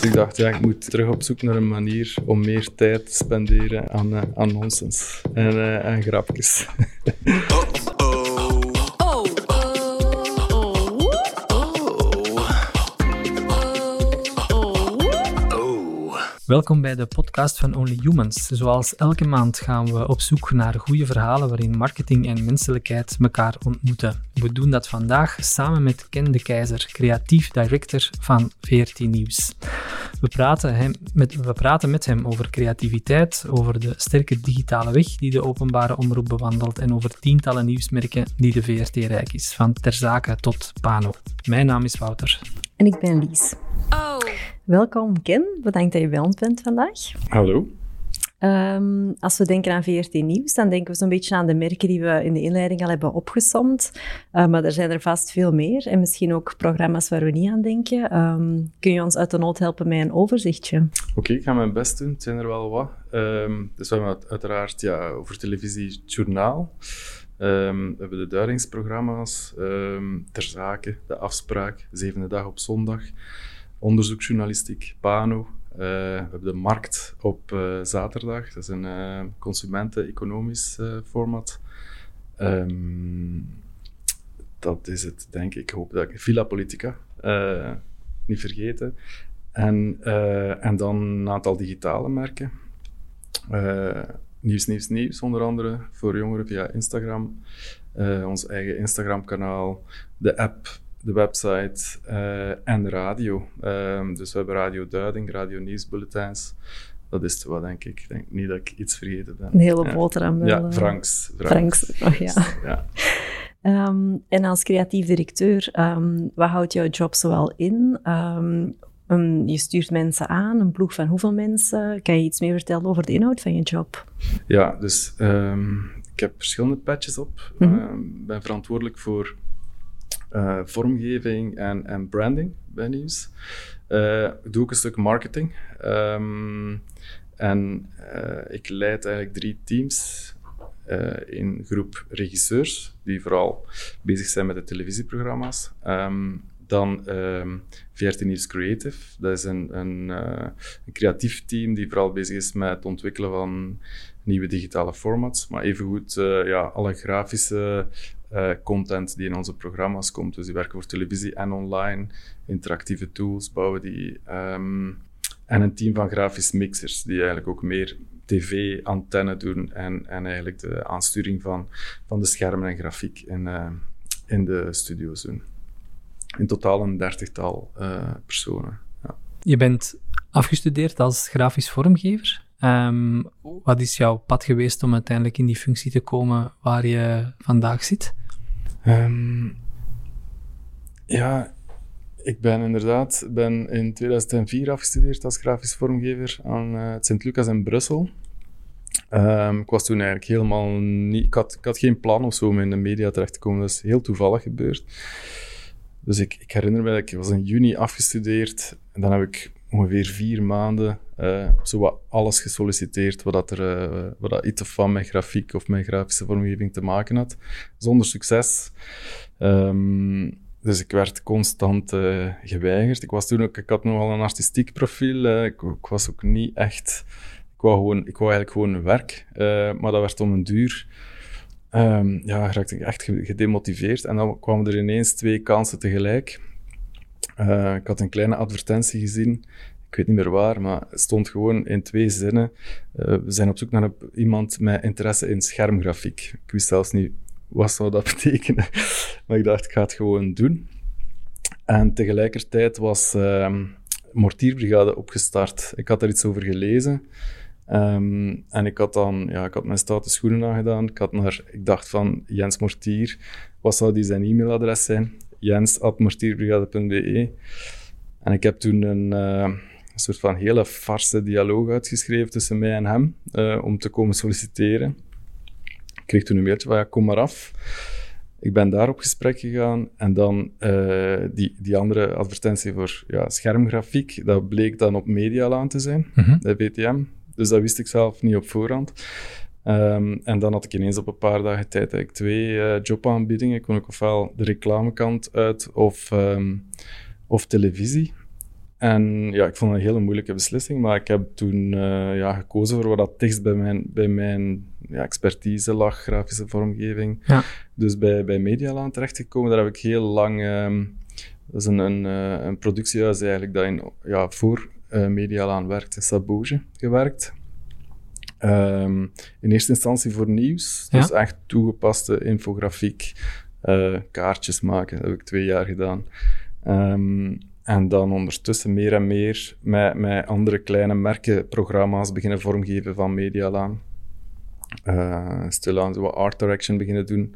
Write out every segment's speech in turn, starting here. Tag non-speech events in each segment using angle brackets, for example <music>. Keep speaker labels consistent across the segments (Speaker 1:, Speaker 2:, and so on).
Speaker 1: Dus ik dacht, ja, ik moet terug op zoek naar een manier om meer tijd te spenderen aan, uh, aan nonsens en, uh, en grapjes. <laughs>
Speaker 2: Welkom bij de podcast van Only Humans. Zoals elke maand gaan we op zoek naar goede verhalen waarin marketing en menselijkheid elkaar ontmoeten. We doen dat vandaag samen met Ken de Keizer, creatief director van VRT Nieuws. We praten, hem met, we praten met hem over creativiteit, over de sterke digitale weg die de openbare omroep bewandelt en over tientallen nieuwsmerken die de VRT rijk is, van Terzake tot Pano. Mijn naam is Wouter.
Speaker 3: En ik ben Lies. Oh. Welkom Ken, bedankt dat je bij ons bent vandaag.
Speaker 1: Hallo.
Speaker 3: Um, als we denken aan VRT Nieuws, dan denken we zo'n beetje aan de merken die we in de inleiding al hebben opgesomd. Uh, maar er zijn er vast veel meer en misschien ook programma's waar we niet aan denken. Um, kun je ons uit de nood helpen met een overzichtje?
Speaker 1: Oké, okay, ik ga mijn best doen. Het zijn er wel wat. Um, dus we hebben uiteraard ja, over televisie het journaal. we hebben de duidingsprogramma's, ter zake, de afspraak, zevende dag op zondag onderzoeksjournalistiek, Pano. Uh, we hebben de Markt op uh, zaterdag. Dat is een uh, consumenten-economisch format. Um, dat is het, denk ik. Ik hoop dat ik... Villa Politica, niet vergeten. En, en dan een aantal digitale merken. nieuws, nieuws, nieuws, onder andere voor jongeren via Instagram. ons eigen Instagram-kanaal, de app de website uh, en de radio. Um, dus we hebben radioduiding, radio nieuwsbulletins. Dat is het wel, denk ik. Ik denk niet dat ik iets vergeten ben.
Speaker 3: Een hele boterham.
Speaker 1: Ja, eh, Franks.
Speaker 3: Franks, Franks. oh ja. ja. Um, <laughs> en als creatief directeur, um, wat houdt jouw job zoal in? Um, je stuurt mensen aan, een ploeg van hoeveel mensen? Kan je iets meer vertellen over de inhoud van je job?
Speaker 1: Ja, dus ik heb verschillende patches op. Ik mm -hmm. ben verantwoordelijk voor uh, vormgeving en, en branding bij nieuws. Uh, ik doe ook een stuk marketing. Um, en uh, ik leid eigenlijk drie teams. in groep regisseurs, die vooral bezig zijn met de televisieprogramma's. Um, dan um, VRT Nieuws Creative. Dat is een, een, een, creatief team die vooral bezig is met het ontwikkelen van nieuwe digitale formats, maar evengoed uh, ja, alle grafische uh, content die in onze programma's komt. Dus die werken voor televisie en online, interactieve tools bouwen die. Um, en een team van grafisch mixers, die eigenlijk ook meer tv-antenne doen en, en eigenlijk de aansturing van, van de schermen en grafiek in, uh, in de studio's doen. In totaal een dertigtal uh, personen. Ja.
Speaker 2: Je bent afgestudeerd als grafisch vormgever. Um, wat is jouw pad geweest om uiteindelijk in die functie te komen waar je vandaag zit? Um,
Speaker 1: ja, ik ben inderdaad ben in 2004 afgestudeerd als grafisch vormgever aan uh, Sint-Lucas in Brussel. Um, ik was toen eigenlijk helemaal niet... Ik had, ik had geen plan of zo om in de media terecht te komen. Dat is heel toevallig gebeurd. Dus ik, ik herinner me dat ik was in juni afgestudeerd. En dan heb ik ongeveer vier maanden uh, zo wat alles gesolliciteerd wat, dat er, uh, wat dat iets van mijn grafiek of mijn grafische vormgeving te maken had. Zonder succes. Um, dus ik werd constant uh, geweigerd. Ik, was toen ook, ik had nogal een artistiek profiel. Ik, was ook niet echt... Ik wou, gewoon, ik wou eigenlijk gewoon werk. maar dat werd om een duur... Um, ja, raakte echt gedemotiveerd. En dan kwamen er ineens twee kansen tegelijk. Uh, ik had een kleine advertentie gezien. Ik weet niet meer waar, maar het stond gewoon in twee zinnen. Uh, we zijn op zoek naar iemand met interesse in schermgrafiek. Ik wist zelfs niet wat zou dat <laughs> betekenen. maar ik dacht, ik ga het gewoon doen. En tegelijkertijd was uh, Mortierbrigade opgestart. Ik had er iets over gelezen. Um, en ik had dan, ja, ik had mijn stoute schoenen aangedaan. Ik had naar, ik dacht van Jens Mortier, wat zou die zijn e-mailadres zijn? jens.mortierbrigade.be. En ik heb toen een, uh, een, soort van hele farse dialoog uitgeschreven tussen mij en hem uh, om te komen solliciteren. Ik kreeg toen een mailtje van ja, kom maar af. Ik ben daar op gesprek gegaan en dan uh, die, die andere advertentie voor ja, schermgrafiek, dat bleek dan op Medialaan te zijn, mm -hmm. bij VTM. Dus dat wist ik zelf niet op voorhand. Um, en dan had ik ineens op een paar dagen tijd eigenlijk twee uh, jobaanbiedingen. Ik kon ook ofwel de reclamekant uit of, um, of televisie. en ja, ik vond het een hele moeilijke beslissing, maar ik heb toen uh, ja, gekozen voor wat dat dichtst bij mijn, bij mijn ja, expertise lag, grafische vormgeving. Ja. Dus bij, bij Medialaan terechtgekomen, daar heb ik heel lang... Um, dat is een, een, uh, een productiehuis eigenlijk dat in, ja, voor uh, Medialaan werkt, in Saboge gewerkt. Um, in eerste instantie voor nieuws, dus echt toegepaste infografiek, kaartjes maken, dat heb ik twee jaar gedaan. Um, en dan ondertussen meer en meer met, met andere kleine merkenprogramma's beginnen vormgeven van Medialaan. Uh, stilaan zo wat art direction beginnen doen.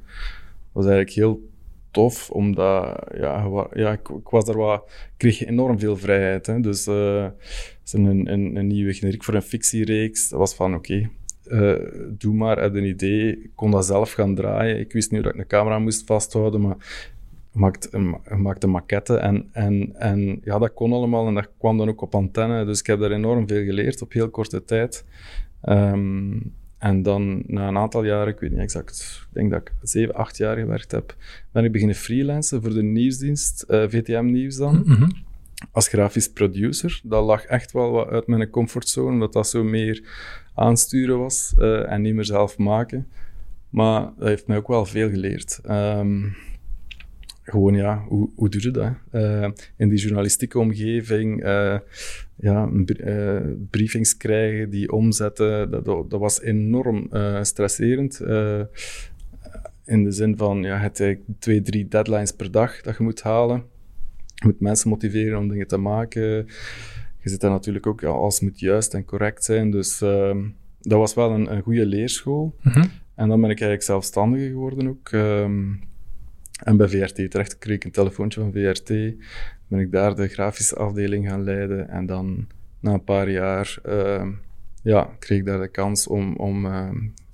Speaker 1: was eigenlijk heel tof, omdat ja, ja, ik, ik, was er wat, kreeg enorm veel vrijheid. Hè. Dus uh, een, een, een, nieuwe generiek voor een fictiereeks. Dat was van oké, uh, doe maar, heb een idee. Ik kon dat zelf gaan draaien. Ik wist niet dat ik een camera moest vasthouden, maar maakt, maakte maquette en, en, en ja, dat kon allemaal en dat kwam dan ook op antenne. Dus ik heb daar enorm veel geleerd op heel korte tijd. Ehm, en dan na een aantal jaren, ik weet niet exact, ik denk dat ik zeven, acht jaar gewerkt heb, ben ik beginnen freelancen voor de nieuwsdienst, uh, eh, VTM Nieuws dan, mhm. als grafisch producer. Dat lag echt wel wat uit mijn comfortzone, omdat dat zo meer aansturen was uh, en niet meer zelf maken. Maar dat heeft mij ook wel veel geleerd. Um, gewoon, ja, hoe, hoe doe je dat? Uh, in die journalistieke omgeving, uh, ja, uh, briefings krijgen, die omzetten, dat, dat was enorm stresserend. in de zin van, ja, het hebt twee, drie deadlines per dag dat je moet halen. Je moet mensen motiveren om dingen te maken. Je zit daar natuurlijk ook, ja, alles moet juist en correct zijn. Dus ehm, dat was wel een, een goede leerschool. Mm En dan ben ik eigenlijk zelfstandig geworden ook. Ehm, en bij VRT terecht kreeg ik een telefoontje van VRT. Ben ik daar de grafische afdeling gaan leiden. En dan na een paar jaar uh, ja, kreeg ik daar de kans om, om uh,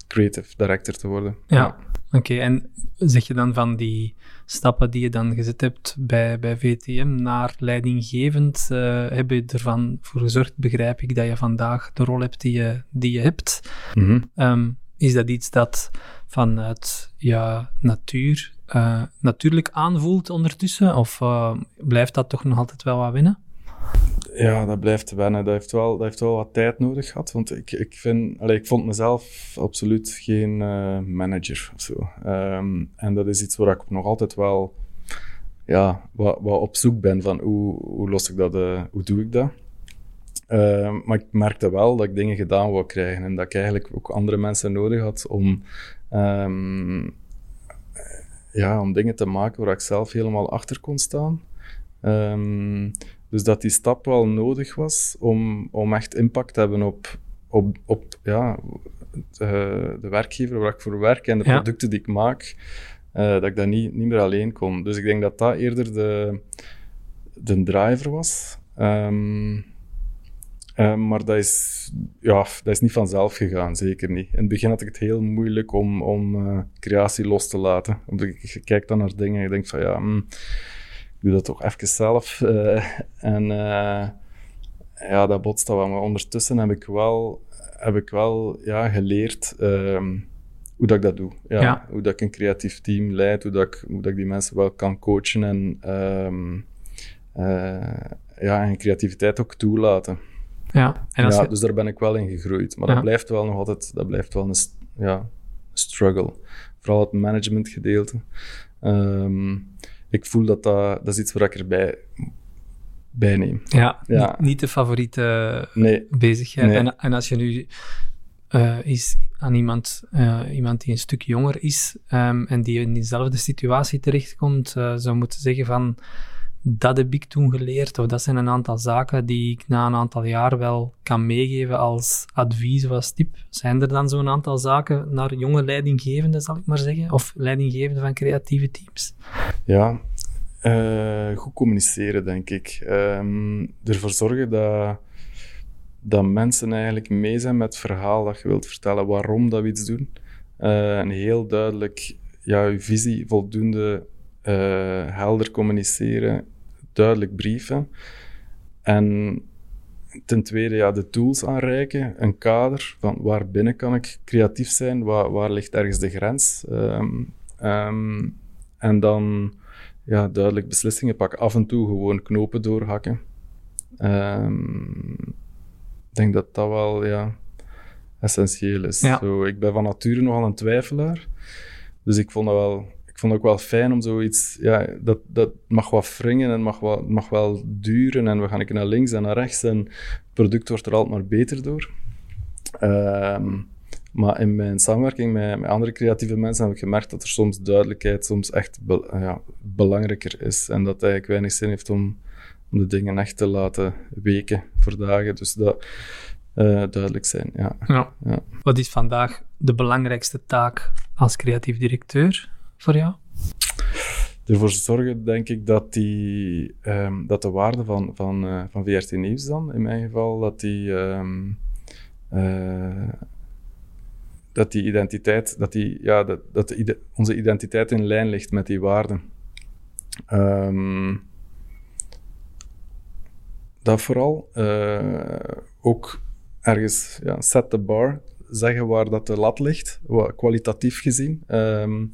Speaker 1: creative director te worden.
Speaker 2: Ja, oké. En zeg je dan van die stappen die je dan gezet hebt bij, bij VTM naar leidinggevend, uh, heb je ervan voor gezorgd, begrijp ik, dat je vandaag de rol hebt die je, die je hebt. Mm -hmm. is dat iets dat vanuit ja, natuur uh, natuurlijk aanvoelt ondertussen? Of uh, blijft dat toch nog altijd wel wat winnen?
Speaker 1: Ja, dat blijft wennen. Dat heeft wel, dat heeft wel wat tijd nodig gehad. Want ik, ik, vind, allez, ik vond mezelf absoluut geen uh, manager of zo. Um, en dat is iets waar ik nog altijd wel ja, wat, wat op zoek ben van hoe, hoe los ik dat, hoe doe ik dat. Uh, maar ik merkte wel dat ik dingen gedaan wou krijgen en dat ik eigenlijk ook andere mensen nodig had om um, ja, om dingen te maken waar ik zelf helemaal achter kon staan. Um, dus dat die stap wel nodig was om, om echt impact te hebben op, op, op ja, de, de werkgever waar ik voor werk en de producten die ik maak, uh, dat ik dat niet, niet meer alleen kon. Dus ik denk dat dat eerder de, de driver was. Um, uh, maar dat is, ja, dat is niet vanzelf gegaan, zeker niet. In het begin had ik het heel moeilijk om, om uh, creatie los te laten. Omdat ik, kijk dan naar dingen en ik denk van ja, mm, ik doe dat toch even zelf. Uh, <laughs> en ja, dat botst wel. Maar ondertussen heb ik wel, heb ik wel ja, geleerd ehm, hoe dat ik dat doe. Ja, Hoe dat ik een creatief team leid, hoe dat ik, hoe dat ik die mensen wel kan coachen en, um, ja, en creativiteit ook toelaten. Ja, en als ja dus daar ben ik wel in gegroeid. Maar dat blijft wel nog altijd dat blijft wel een ja, struggle. Vooral het managementgedeelte. Um, ik voel dat, dat dat is iets waar ik erbij bij neem.
Speaker 2: Ja, ja. Niet, niet, de favoriete nee. bezigheid. Nee. En, en, als je nu uh, is aan iemand, uh, iemand die een stuk jonger is um, en die in diezelfde situatie terechtkomt, uh, zou moeten zeggen van dat heb ik toen geleerd, of dat zijn een aantal zaken die ik na een aantal jaar wel kan meegeven als advies of als tip. Zijn er dan zo'n aantal zaken naar jonge leidinggevenden, zal ik maar zeggen, of leidinggevenden van creatieve teams?
Speaker 1: Ja, uh, goed communiceren, denk ik. Um, ervoor zorgen dat, dat mensen eigenlijk mee zijn met het verhaal dat je wilt vertellen, waarom dat we iets doen. Uh, en heel duidelijk ja, je visie voldoende uh, helder communiceren, duidelijk brieven. En ten tweede, ja, de tools aanreiken, een kader van waar binnen kan ik creatief zijn, waar, waar ligt ergens de grens. Um, um, en dan ja, duidelijk beslissingen pakken. Af en toe gewoon knopen doorhakken. Ehm, ik denk dat dat wel ja, essentieel is.
Speaker 2: Ja.
Speaker 1: Zo, ik ben van nature nogal een twijfelaar. Dus ik vond dat wel, ik vond het ook wel fijn om zoiets, ja, dat, dat mag wat wringen en mag, wat, mag wel duren en we gaan keer naar links en naar rechts en het product wordt er altijd maar beter door. Ehm, maar in mijn samenwerking met, met andere creatieve mensen heb ik gemerkt dat er soms duidelijkheid soms echt be- ja, belangrijker is en dat het eigenlijk weinig zin heeft om, om de dingen echt te laten weken voor dagen. Dus dat eh, duidelijk zijn, ja.
Speaker 2: Ja.
Speaker 1: Ja.
Speaker 2: Wat is vandaag de belangrijkste taak als creatief directeur voor jou?
Speaker 1: ervoor zorgen, denk ik, dat, die, ehm, dat de waarde van, van, eh, van VRT Nieuws dan, in mijn geval, dat die, ehm, eh, dat die identiteit, dat, die, ja, dat, dat onze identiteit in lijn ligt met die waarden. Ehm, dat vooral. eh, ook ergens ja, set the bar, zeggen waar dat de lat ligt, wa- kwalitatief gezien. Ehm,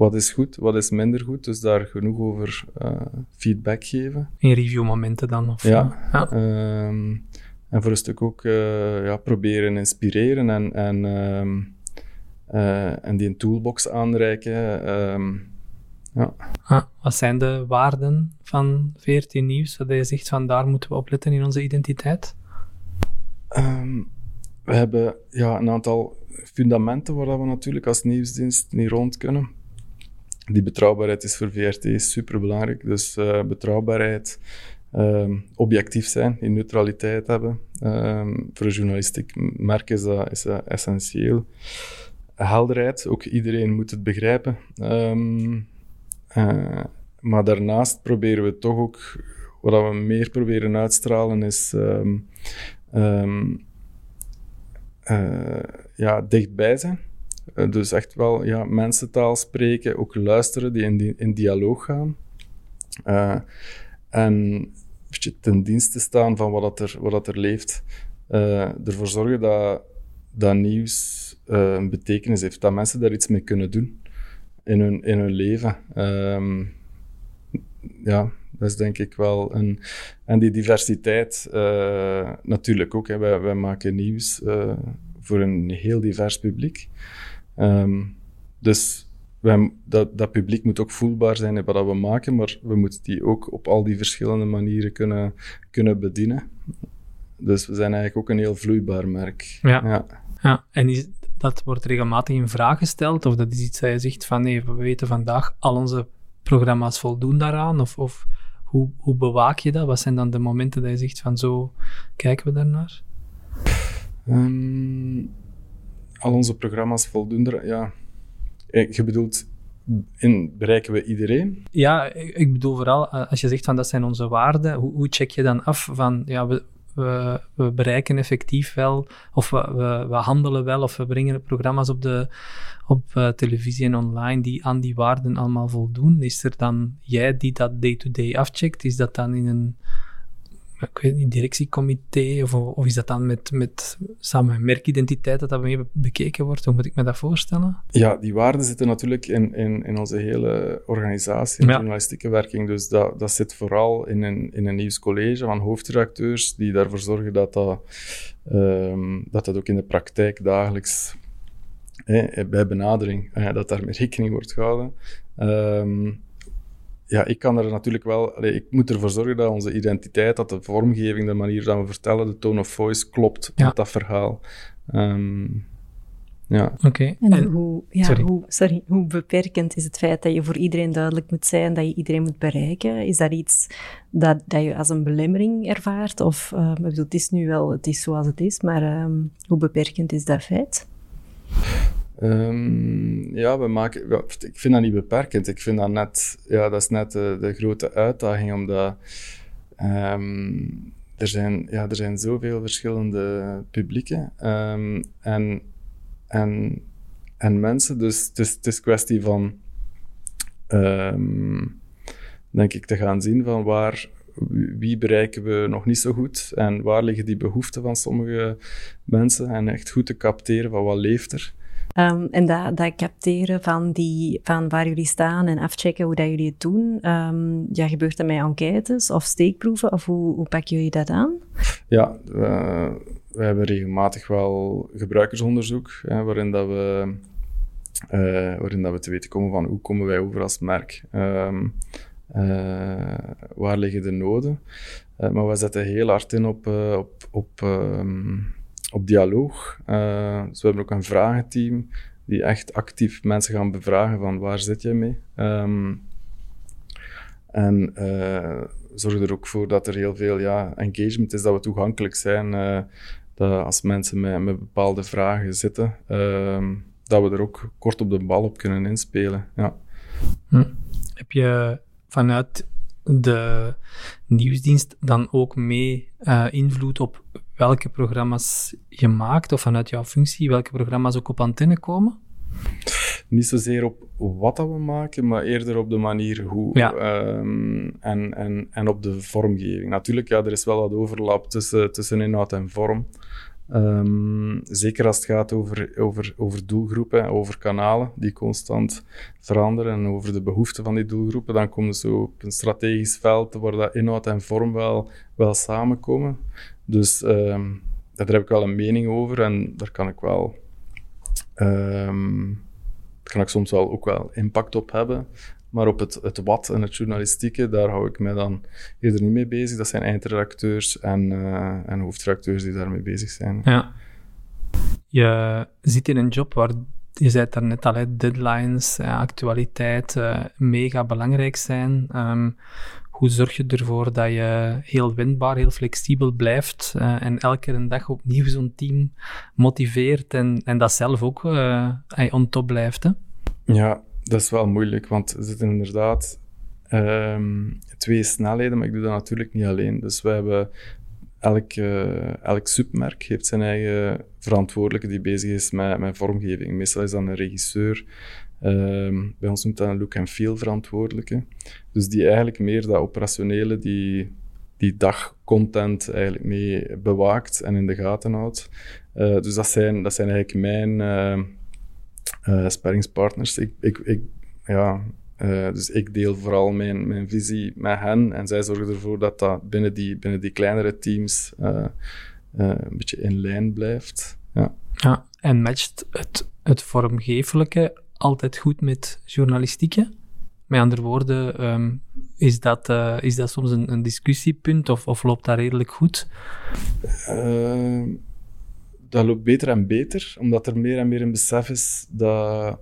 Speaker 1: wat is goed, wat is minder goed. Dus daar genoeg over eh, feedback geven.
Speaker 2: In reviewmomenten dan? Of,
Speaker 1: Ja.
Speaker 2: ja.
Speaker 1: Ehm, en voor een stuk ook eh, ja, proberen inspireren en, en, ehm, eh, en die een toolbox aanreiken. ehm, ja.
Speaker 2: Ah, wat zijn de waarden van 14 Nieuws? Dat je zegt van daar moeten we op letten in onze identiteit?
Speaker 1: We hebben ja, een aantal fundamenten waar dat we natuurlijk als nieuwsdienst niet rond kunnen. Die betrouwbaarheid is voor VRT superbelangrijk. Dus eh, betrouwbaarheid, ehm, objectief zijn, die neutraliteit hebben. Ehm, voor een journalistiek merk is dat, dat essentieel. Helderheid, ook iedereen moet het begrijpen. Ehm, eh, maar daarnaast proberen we toch ook, wat we meer proberen uitstralen, is eh, ja, dichtbij zijn. Eh, dus echt wel ja, mensentaal spreken, ook luisteren, die in, in dialoog gaan. Eh, en ten dienste staan van wat, dat er, wat dat er leeft. Eh, ervoor zorgen dat, dat nieuws een betekenis heeft, dat mensen daar iets mee kunnen doen in hun, in hun leven. Ehm, ja, dat is denk ik wel een. En die diversiteit natuurlijk ook. Hè. Wij, maken nieuws voor een heel divers publiek. Ehm, dus wij, dat, dat publiek moet ook voelbaar zijn in wat we maken, maar we moeten die ook op al die verschillende manieren kunnen, kunnen bedienen. Dus we zijn eigenlijk ook een heel vloeibaar merk.
Speaker 2: Ja.
Speaker 1: ja.
Speaker 2: Ja, en is, dat wordt regelmatig in vraag gesteld? Of dat is iets dat je zegt van nee, we weten vandaag al onze programma's voldoen daaraan? Of, of hoe, hoe bewaak je dat? Wat zijn dan de momenten dat je zegt van zo kijken we daarnaar?
Speaker 1: Ehm, al onze programma's voldoen er. Ja. Eh, Je bedoelt, in, bereiken we iedereen?
Speaker 2: Ja, ik bedoel vooral eh, als je zegt van dat zijn onze waarden, hoe, hoe check je dan af van ja, we, we, bereiken effectief wel, of we, we, handelen wel, of we brengen programma's op, de, op eh, televisie en online die aan die waarden allemaal voldoen? Is er dan jij die dat day-to-day afcheckt? Is dat dan in een ik weet niet, directiecomité, of, of is dat dan met, met samen met merkidentiteit dat dat mee bekeken wordt? Hoe moet ik me dat voorstellen?
Speaker 1: Ja, die waarden zitten natuurlijk in, in, in onze hele organisatie, in
Speaker 2: Ja.
Speaker 1: journalistieke werking. Dus dat, dat zit vooral in een, in een nieuwscollege van hoofdredacteurs die daarvoor zorgen dat dat, ehm, dat, dat ook in de praktijk dagelijks hè, bij benadering, eh, dat daarmee rekening wordt gehouden. Ehm, ja, ik kan er natuurlijk wel... allee, ik moet ervoor zorgen dat onze identiteit, dat de vormgeving, de manier dat we vertellen, de tone of voice klopt
Speaker 2: Ja.
Speaker 1: met dat verhaal. Ehm, ja.
Speaker 2: Oké.
Speaker 3: En,
Speaker 2: En-
Speaker 3: hoe, ja,
Speaker 2: sorry.
Speaker 3: Hoe, sorry, hoe beperkend is het feit dat je voor iedereen duidelijk moet zijn, dat je iedereen moet bereiken? Is dat iets dat, dat je als een belemmering ervaart? Of, eh, ik bedoel, het is nu wel, het is zoals het is, maar ehm, hoe beperkend is dat feit?
Speaker 1: Ehm, ja, we maken, ik vind dat niet beperkend. Ik vind dat net, ja, dat is net de, grote uitdaging, omdat ehm, er, zijn, ja, er zijn zoveel verschillende publieken ehm, en, en, en mensen. Dus het is, het is kwestie van, denk ik, te gaan zien van waar, wie bereiken we nog niet zo goed en waar liggen die behoeften van sommige mensen en echt goed te capteren van wat leeft er.
Speaker 3: Ehm, en dat, dat capteren van, die, van waar jullie staan en afchecken hoe dat jullie het doen, um, ja, gebeurt dat met enquêtes of steekproeven? Of hoe, hoe pakken jullie dat aan?
Speaker 1: Ja, we, we hebben regelmatig wel gebruikersonderzoek, hè, waarin, dat we, uh, waarin dat we te weten komen van hoe komen wij over als merk. Um, waar liggen de noden? Uh, maar we zetten heel hard in op, op, op op dialoog. Uh, dus we hebben ook een vragenteam die echt actief mensen gaan bevragen van waar zit je mee? Um, en uh, zorg er ook voor dat er heel veel ja, engagement is, dat we toegankelijk zijn. Uh, dat als mensen met, met bepaalde vragen zitten, uh, dat we er ook kort op de bal op kunnen inspelen. Ja.
Speaker 2: Hm. Heb je vanuit de nieuwsdienst dan ook mee invloed op welke programma's je maakt, of vanuit jouw functie, welke programma's ook op antenne komen?
Speaker 1: Niet zozeer op wat dat we maken, maar eerder op de manier hoe ja. um, en, en, en op de vormgeving. Natuurlijk, ja, er is wel wat overlap tussen, tussen inhoud en vorm. Um, zeker als het gaat over, over, over doelgroepen, over kanalen die constant veranderen en over de behoeften van die doelgroepen, dan komen ze op een strategisch veld waar dat inhoud en vorm wel, wel samenkomen. Dus um, daar heb ik wel een mening over en daar kan ik wel um, kan ik soms wel ook wel impact op hebben. Maar op het, het wat en het journalistieke, daar hou ik mij dan eerder niet mee bezig. Dat zijn eindredacteurs en, uh, en hoofdredacteurs die daarmee bezig zijn.
Speaker 2: Ja. Je zit in een job waar, je zei daar net al, deadlines, actualiteit uh, mega belangrijk zijn. Um, hoe zorg je ervoor dat je heel wendbaar, heel flexibel blijft uh, en elke dag opnieuw zo'n team motiveert en, en dat zelf ook uh, on top blijft?
Speaker 1: Ja, dat is wel moeilijk, want er zitten inderdaad um, twee snelheden, maar ik doe dat natuurlijk niet alleen. Dus we hebben elk, uh, elk submerk heeft zijn eigen verantwoordelijke die bezig is met, met vormgeving. Meestal is dat een regisseur, Um, bij ons noemt dat een look and feel verantwoordelijke. Dus die eigenlijk meer dat operationele, die, die dagcontent eigenlijk mee bewaakt en in de gaten houdt. Uh, dus dat zijn, dat zijn eigenlijk mijn uh, uh, sparringspartners. Ik, ik, ik, ja, dus ik deel vooral mijn, mijn visie met hen en zij zorgen ervoor dat dat binnen die, binnen die kleinere teams een beetje in lijn blijft. Ja.
Speaker 2: ja en matcht het, het vormgevelijke altijd goed met journalistieke? Met andere woorden, um, is, dat, uh, is dat soms een, een discussiepunt of, of, loopt dat redelijk goed?
Speaker 1: Uh, dat loopt beter en beter, omdat er meer en meer een besef is dat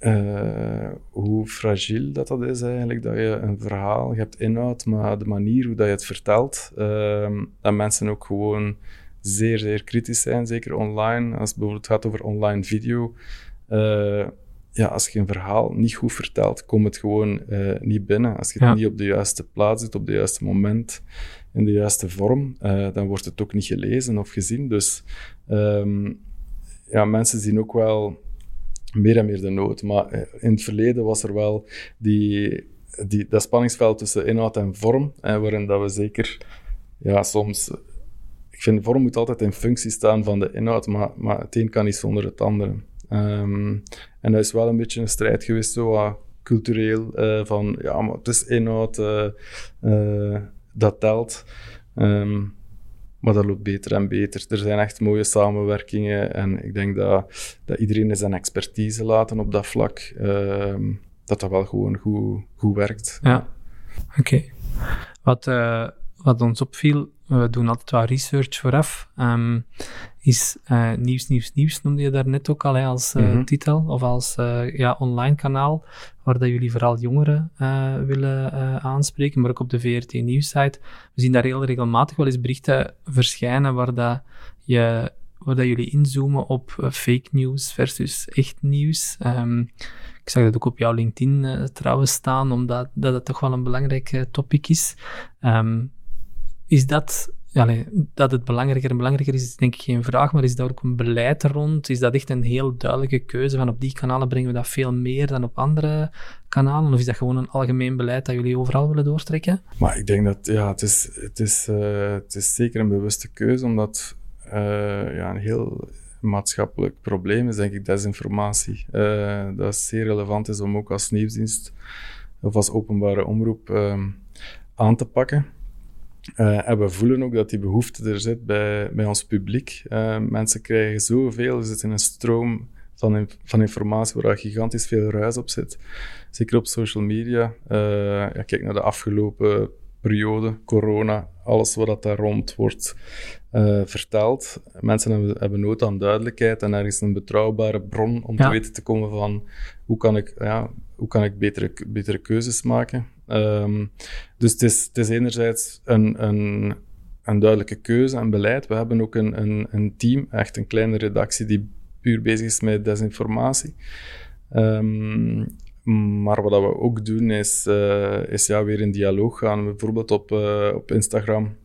Speaker 1: uh, hoe fragiel dat, dat is eigenlijk, dat je een verhaal, je hebt inhoud, maar de manier hoe dat je het vertelt, ehm, dat mensen ook gewoon zeer, zeer kritisch zijn, zeker online. Als het bijvoorbeeld gaat over online video, uh, ja, als je een verhaal niet goed vertelt, komt het gewoon uh, niet binnen. Als je het niet op de juiste plaats zit, op het juiste moment, in de juiste vorm, uh, dan wordt het ook niet gelezen of gezien. Dus um, ja, mensen zien ook wel meer en meer de nood. Maar in het verleden was er wel die, die, dat spanningsveld tussen inhoud en vorm, waarin dat we zeker ja, soms ik vind vorm moet altijd in functie staan van de inhoud, maar, maar het een kan niet zonder het andere. Um, en dat is wel een beetje een strijd geweest, zo uh, cultureel, uh, van ja, maar het is inhoud, uh, dat telt. Um, maar dat loopt beter en beter. Er zijn echt mooie samenwerkingen en ik denk dat, dat iedereen zijn expertise laten op dat vlak, um, dat dat wel gewoon goed, goed werkt.
Speaker 2: Ja, oké. Wat, wat ons opviel, we doen altijd wat research vooraf. Is uh, Nieuws, Nieuws, Nieuws, noemde je daar net ook al hè, als uh, mm -hmm. titel, of als uh, ja, online kanaal, waar dat jullie vooral jongeren willen aanspreken, maar ook op de VRT Nieuwssite. We zien daar heel regelmatig wel eens berichten verschijnen waar dat je waar dat jullie inzoomen op fake news versus echt nieuws. Um, ik zag dat ook op jouw LinkedIn trouwens staan, omdat dat het toch wel een belangrijk topic is. Um, is dat, ja, dat het belangrijker en belangrijker is, is denk ik geen vraag, maar is daar ook een beleid rond? Is dat echt een heel duidelijke keuze van op die kanalen brengen we dat veel meer dan op andere kanalen? Of is dat gewoon een algemeen beleid dat jullie overal willen doortrekken?
Speaker 1: Maar ik denk dat, ja, het is, het is, uh, het is zeker een bewuste keuze, omdat uh, ja, een heel maatschappelijk probleem is denk ik desinformatie. Uh, dat is zeer relevant is om ook als nieuwsdienst of als openbare omroep ehm, aan te pakken. Uh, en we voelen ook dat die behoefte er zit bij, bij ons publiek. Uh, mensen krijgen zoveel, er zit in een stroom van, van informatie waar gigantisch veel ruis op zit. Zeker op social media. Uh, ja, kijk naar de afgelopen periode, corona, alles wat daar rond wordt verteld. Mensen hebben, hebben, nood aan duidelijkheid en ergens een betrouwbare bron om te weten te komen van hoe kan ik, ja, hoe kan ik betere, betere keuzes maken. Um, dus het is, enerzijds een, een, een duidelijke keuze en beleid. We hebben ook een, een, een team, echt een kleine redactie, die puur bezig is met desinformatie. Um, maar wat we ook doen is, uh, is ja, weer in dialoog gaan. Bijvoorbeeld op, uh, op Instagram.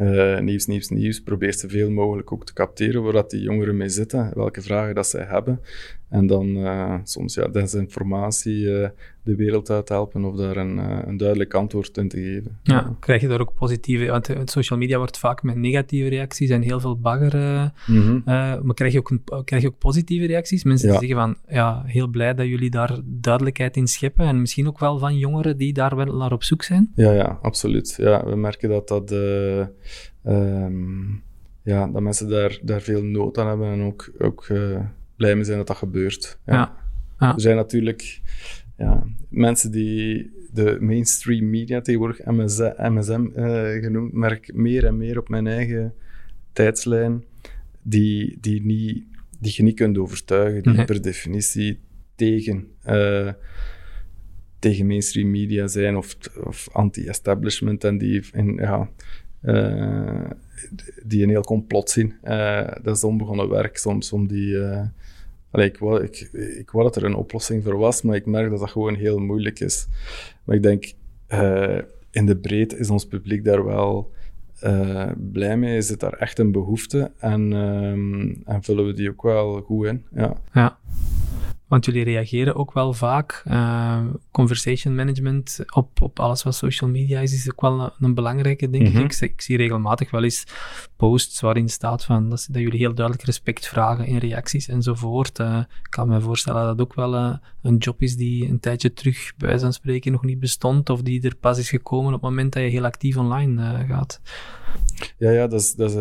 Speaker 1: Uh, nieuws, nieuws, nieuws. Probeer zoveel mogelijk ook te capteren waar dat die jongeren mee zitten, welke vragen dat zij hebben. En dan soms ja, desinformatie de wereld uit helpen of daar een, uh, een duidelijk antwoord in te geven.
Speaker 2: Ja, krijg je daar ook positieve... Want uh, social media wordt vaak met negatieve reacties en heel veel bagger. Mm -hmm. maar krijg je, ook een, krijg je ook positieve reacties? Mensen die zeggen van, ja, heel blij dat jullie daar duidelijkheid in scheppen en misschien ook wel van jongeren die daar wel naar op zoek zijn?
Speaker 1: Ja, ja, absoluut. Ja, we merken dat dat... Um, ja, dat mensen daar, daar veel nood aan hebben en ook, ook blij mee zijn dat dat gebeurt. Ja. ja. Er zijn natuurlijk ja, mensen die de mainstream media tegenwoordig MSM, MSM uh, genoemd, merk meer en meer op mijn eigen tijdslijn, die, die, niet, die je niet kunt overtuigen, die per definitie tegen, uh, tegen mainstream media zijn of, of anti-establishment en die, in, ja, die een heel complot zien. Uh, dat is onbegonnen werk soms om die ik, wou, ik, ik wou dat er een oplossing voor was, maar ik merk dat dat gewoon heel moeilijk is. Maar ik denk, in de breedte is ons publiek daar wel blij mee. Is het daar echt een behoefte en, um, en vullen we die ook wel goed in. Ja.
Speaker 2: ja. Want jullie reageren ook wel vaak. Uh, conversation management op, op alles wat social media is, is ook wel een, belangrijke, denk mm ik. ik. zie regelmatig wel eens posts waarin staat van, dat, dat jullie heel duidelijk respect vragen in reacties enzovoort. Uh, ik kan me voorstellen dat dat ook wel uh, een job is die een tijdje terug, bij wijze van spreken, nog niet bestond, of die er pas is gekomen op het moment dat je heel actief online gaat.
Speaker 1: Ja, ja, dat is, dat, is,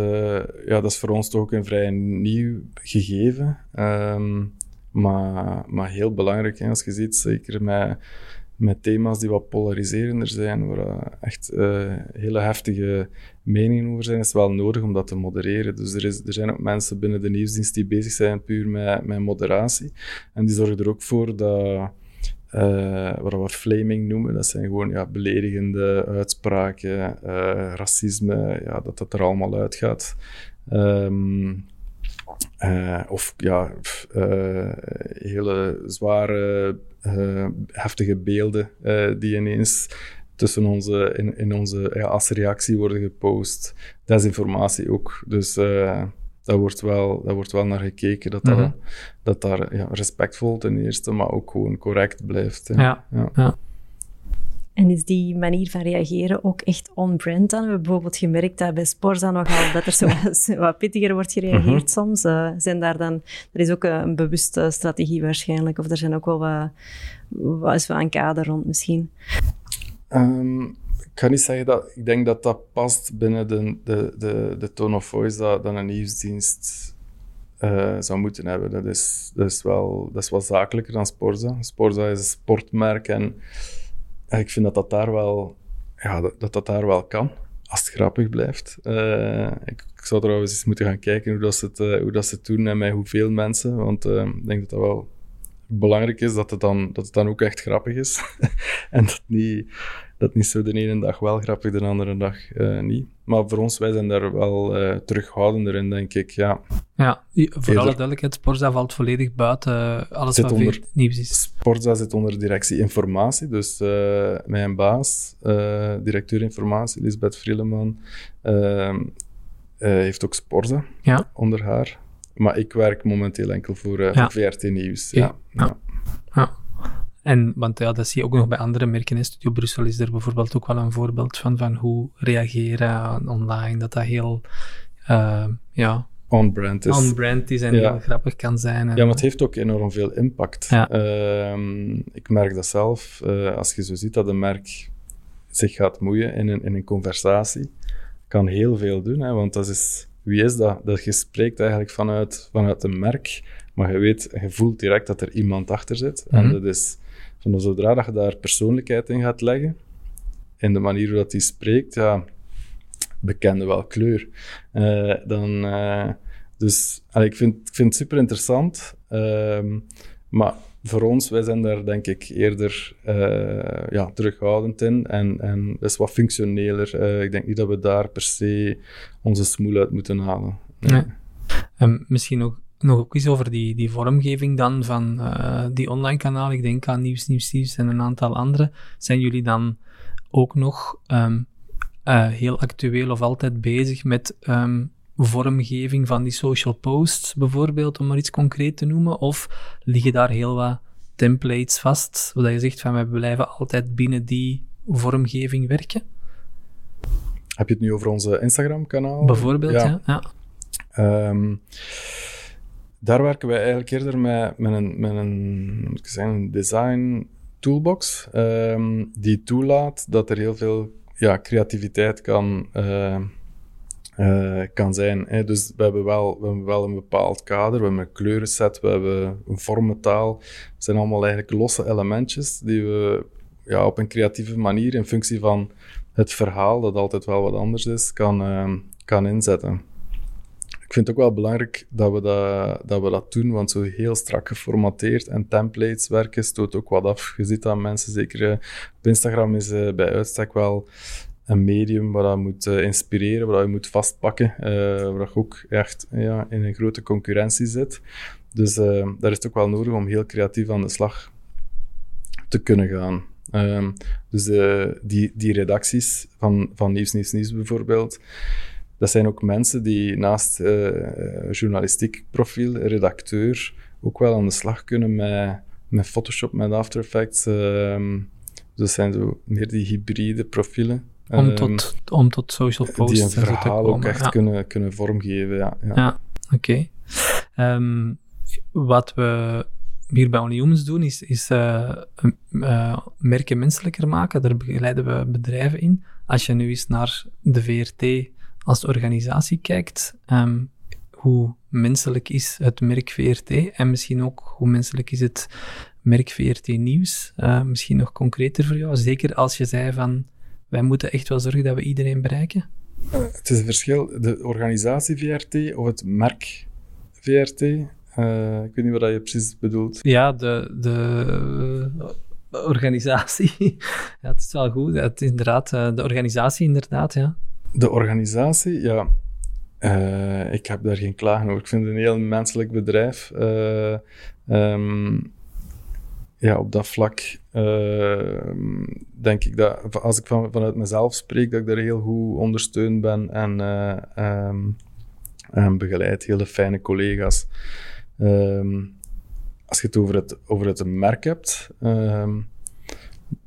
Speaker 1: ja, dat is voor ons toch ook een vrij nieuw gegeven. Um, maar, maar heel belangrijk, als je ziet, zeker met, met thema's die wat polariserender zijn, waar echt uh, hele heftige meningen over zijn, is het wel nodig om dat te modereren. Dus er, is, er zijn ook mensen binnen de nieuwsdienst die bezig zijn puur met, met moderatie. En die zorgen er ook voor dat... Uh, wat we flaming noemen, dat zijn gewoon ja, beledigende uitspraken, racisme, ja, dat dat er allemaal uitgaat. Um, uh, of ja, uh, hele zware, uh, heftige beelden die ineens tussen onze, in, in onze, ja, als reactie worden gepost. Desinformatie ook. Dus daar wordt, wel, daar wordt wel naar gekeken dat, mm -hmm. dat, dat daar ja, respectvol ten eerste, maar ook gewoon correct blijft.
Speaker 2: ja. ja. ja.
Speaker 3: En is die manier van reageren ook echt on-brand dan? We hebben bijvoorbeeld gemerkt dat bij Sporza nogal dat er zo <laughs> wat, pittiger wordt gereageerd mhm. soms. Uh, zijn daar dan, er is ook een bewuste strategie waarschijnlijk, of er zijn ook wel wat, wat is wat een kader rond misschien.
Speaker 1: Um, ik kan niet zeggen dat, ik denk dat dat past binnen de, de, de, de tone of voice dat, dat een nieuwsdienst uh, zou moeten hebben. Dat is, dat, is wel, dat is wel zakelijker dan Sporza. Sporza is een sportmerk en ik vind dat dat daar wel, ja, dat, dat, daar wel kan, als het grappig blijft. Uh, ik, ik, zou trouwens eens moeten gaan kijken hoe, dat ze, het, uh, hoe dat ze het doen en met hoeveel mensen, want uh, ik denk dat dat wel belangrijk is dat het dan, dat het dan ook echt grappig is. <laughs> en dat niet, dat niet zo de ene dag wel grappig, de andere dag uh, niet. Maar voor ons, wij zijn daar wel uh, terughoudender in, denk ik. Ja,
Speaker 2: ja voor alle duidelijkheid, Sporza valt volledig buiten uh, alles wat onder, nieuws is.
Speaker 1: Sporza zit onder directie informatie, dus mijn baas, directeur informatie, Lisbeth Vrieleman, ehm, heeft ook Sporza ja. onder haar. Maar ik werk momenteel enkel voor, ja. VRT Nieuws. Ja. ja.
Speaker 2: ja. En, want ja, dat zie je ook nog bij andere merken. In Studio Brussel is er bijvoorbeeld ook wel een voorbeeld van, van hoe reageren online. Dat dat heel, uh, ja,
Speaker 1: on-brand is.
Speaker 2: On-brand is en
Speaker 1: Ja.
Speaker 2: heel grappig kan zijn. en-
Speaker 1: Ja, maar het heeft ook enorm veel impact.
Speaker 2: Ja.
Speaker 1: Ehm, ik merk dat zelf, eh, als je zo ziet dat een merk zich gaat moeien in een, in een conversatie, kan heel veel doen, hè, want dat is, wie is dat? Dat je spreekt eigenlijk vanuit, vanuit een merk, maar je weet, je voelt direct dat er iemand achter zit. En
Speaker 2: Mhm.
Speaker 1: dat is, van zodra dat je daar persoonlijkheid in gaat leggen, in de manier hoe dat hij spreekt, ja, bekende wel kleur. Eh, dan, eh, dus ik, vind, ik vind het super interessant. ehm, maar voor ons, wij zijn daar denk ik eerder eh, ja, terughoudend in en, en dat is wat functioneler. Ik denk niet dat we daar per se onze smoel uit moeten halen. Nee.
Speaker 2: Ehm, misschien nog, nog ook eens over die, die vormgeving dan van eh, die online kanaal. Ik denk aan Nieuws, Nieuws, Nieuws en een aantal andere. Zijn jullie dan ook nog ehm, eh, heel actueel of altijd bezig met ehm, vormgeving van die social posts bijvoorbeeld, om maar iets concreet te noemen? Of liggen daar heel wat templates vast, zodat je zegt van wij blijven altijd binnen die vormgeving werken?
Speaker 1: Heb je het nu over onze Instagram-kanaal?
Speaker 2: Bijvoorbeeld,
Speaker 1: Ja.
Speaker 2: ja. ja.
Speaker 1: Ehm, daar werken wij eigenlijk eerder met, met, een, met een, zeggen, design toolbox, ehm, die toelaat dat er heel veel ja, creativiteit kan, eh, eh, kan zijn. Hè. Dus we hebben, wel, we hebben wel een bepaald kader, we hebben een kleurenset, we hebben een vormentaal. Het zijn allemaal eigenlijk losse elementjes die we ja, op een creatieve manier in functie van het verhaal, dat altijd wel wat anders is, kan, ehm, kan inzetten. Ik vind het ook wel belangrijk dat we dat, dat we dat doen, want zo heel strak geformateerd en templates werken stoot ook wat af. Je ziet dat mensen, zeker eh, op Instagram, is eh, bij uitstek wel een medium waar dat moet eh, inspireren, waar je moet vastpakken, waar je ook echt ja, in een grote concurrentie zit. Dus daar is het ook wel nodig om heel creatief aan de slag te kunnen gaan. Ehm, dus die, die redacties van, van Nieuws, Nieuws, Nieuws bijvoorbeeld, dat zijn ook mensen die naast eh, journalistiek profiel, redacteur, ook wel aan de slag kunnen met, met Photoshop, met After Effects. ehm. dus zijn zo meer die hybride profielen.
Speaker 2: Om,
Speaker 1: ehm,
Speaker 2: tot, om tot social posts
Speaker 1: die een
Speaker 2: te
Speaker 1: verhaal ook echt
Speaker 2: ja.
Speaker 1: kunnen, kunnen vormgeven. Ja, ja.
Speaker 2: Ja, oké. Ehm, wat we hier bij Only Humans doen, is, is eh, eh, merken menselijker maken. Daar begeleiden we bedrijven in. Als je nu eens naar de VRT als organisatie kijkt, ehm, hoe menselijk is het merk VRT? En misschien ook hoe menselijk is het merk VRT Nieuws? Eh, misschien nog concreter voor jou. Zeker als je zei van, wij moeten echt wel zorgen dat we iedereen bereiken.
Speaker 1: Het is een verschil, de organisatie VRT of het merk VRT. Eh, ik weet niet wat je precies bedoelt.
Speaker 2: Ja, de, de eh, organisatie. <laughs> ja, het is wel goed. Het is inderdaad, eh, de organisatie inderdaad, ja.
Speaker 1: De organisatie, ja. eh, ik heb daar geen klagen over. Ik vind het een heel menselijk bedrijf. Eh, ehm, ja, op dat vlak eh, denk ik dat, als ik van, vanuit mezelf spreek, dat ik daar heel goed ondersteund ben en, ehm, en begeleid. Hele fijne collega's. Ehm, als je het over het, over het merk hebt,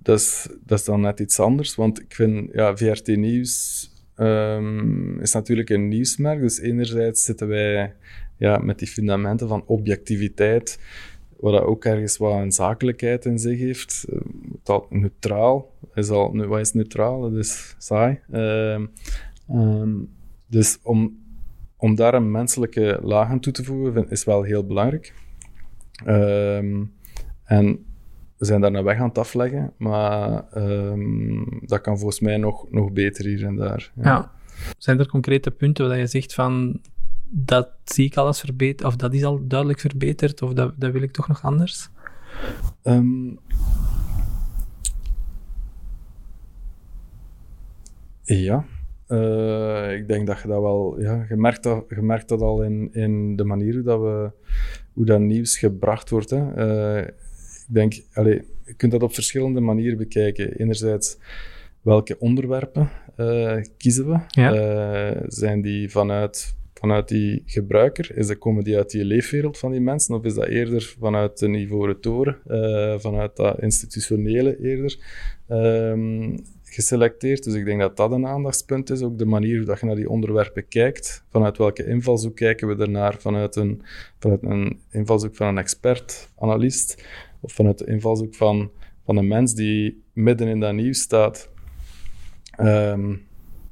Speaker 1: dat, is, dat is dan net iets anders. Want ik vind, ja, VRT Nieuws ehm, is natuurlijk een nieuwsmerk. Dus enerzijds zitten wij ja, met die fundamenten van objectiviteit, wat dat ook ergens wat een zakelijkheid in zich heeft. Eh, dat neutraal is al, wat is neutraal? Dat is saai. Ehm, ehm, dus om, om daar een menselijke laag aan toe te voegen, is wel heel belangrijk. En we zijn daar een weg aan het afleggen, maar ehm, dat kan volgens mij nog, nog beter hier en daar.
Speaker 2: ja. Zijn er concrete punten waar je zegt van, dat zie ik al als verbeterd, of dat is al duidelijk verbeterd, of dat, dat wil ik toch nog anders?
Speaker 1: Ehm, ja, Eh, ik denk dat je dat wel... Ja, je, merkt dat, je merkt dat al in, in de manier hoe dat, we, hoe dat nieuws gebracht wordt. Hè. Eh, denk, allee, je kunt dat op verschillende manieren bekijken. Enerzijds, welke onderwerpen eh, kiezen we?
Speaker 2: Ja.
Speaker 1: Eh, zijn die vanuit, vanuit die gebruiker? Is dat, komen die uit die leefwereld van die mensen? Of is dat eerder vanuit de ivoren toren? eh, vanuit dat institutionele eerder? Ehm, geselecteerd. Dus ik denk dat dat een aandachtspunt is. Ook de manier hoe dat je naar die onderwerpen kijkt. Vanuit welke invalshoek kijken we ernaar? Vanuit een, vanuit een invalshoek van een expert, analist, of vanuit de invalshoek van, van een mens die midden in dat nieuws staat. Ehm,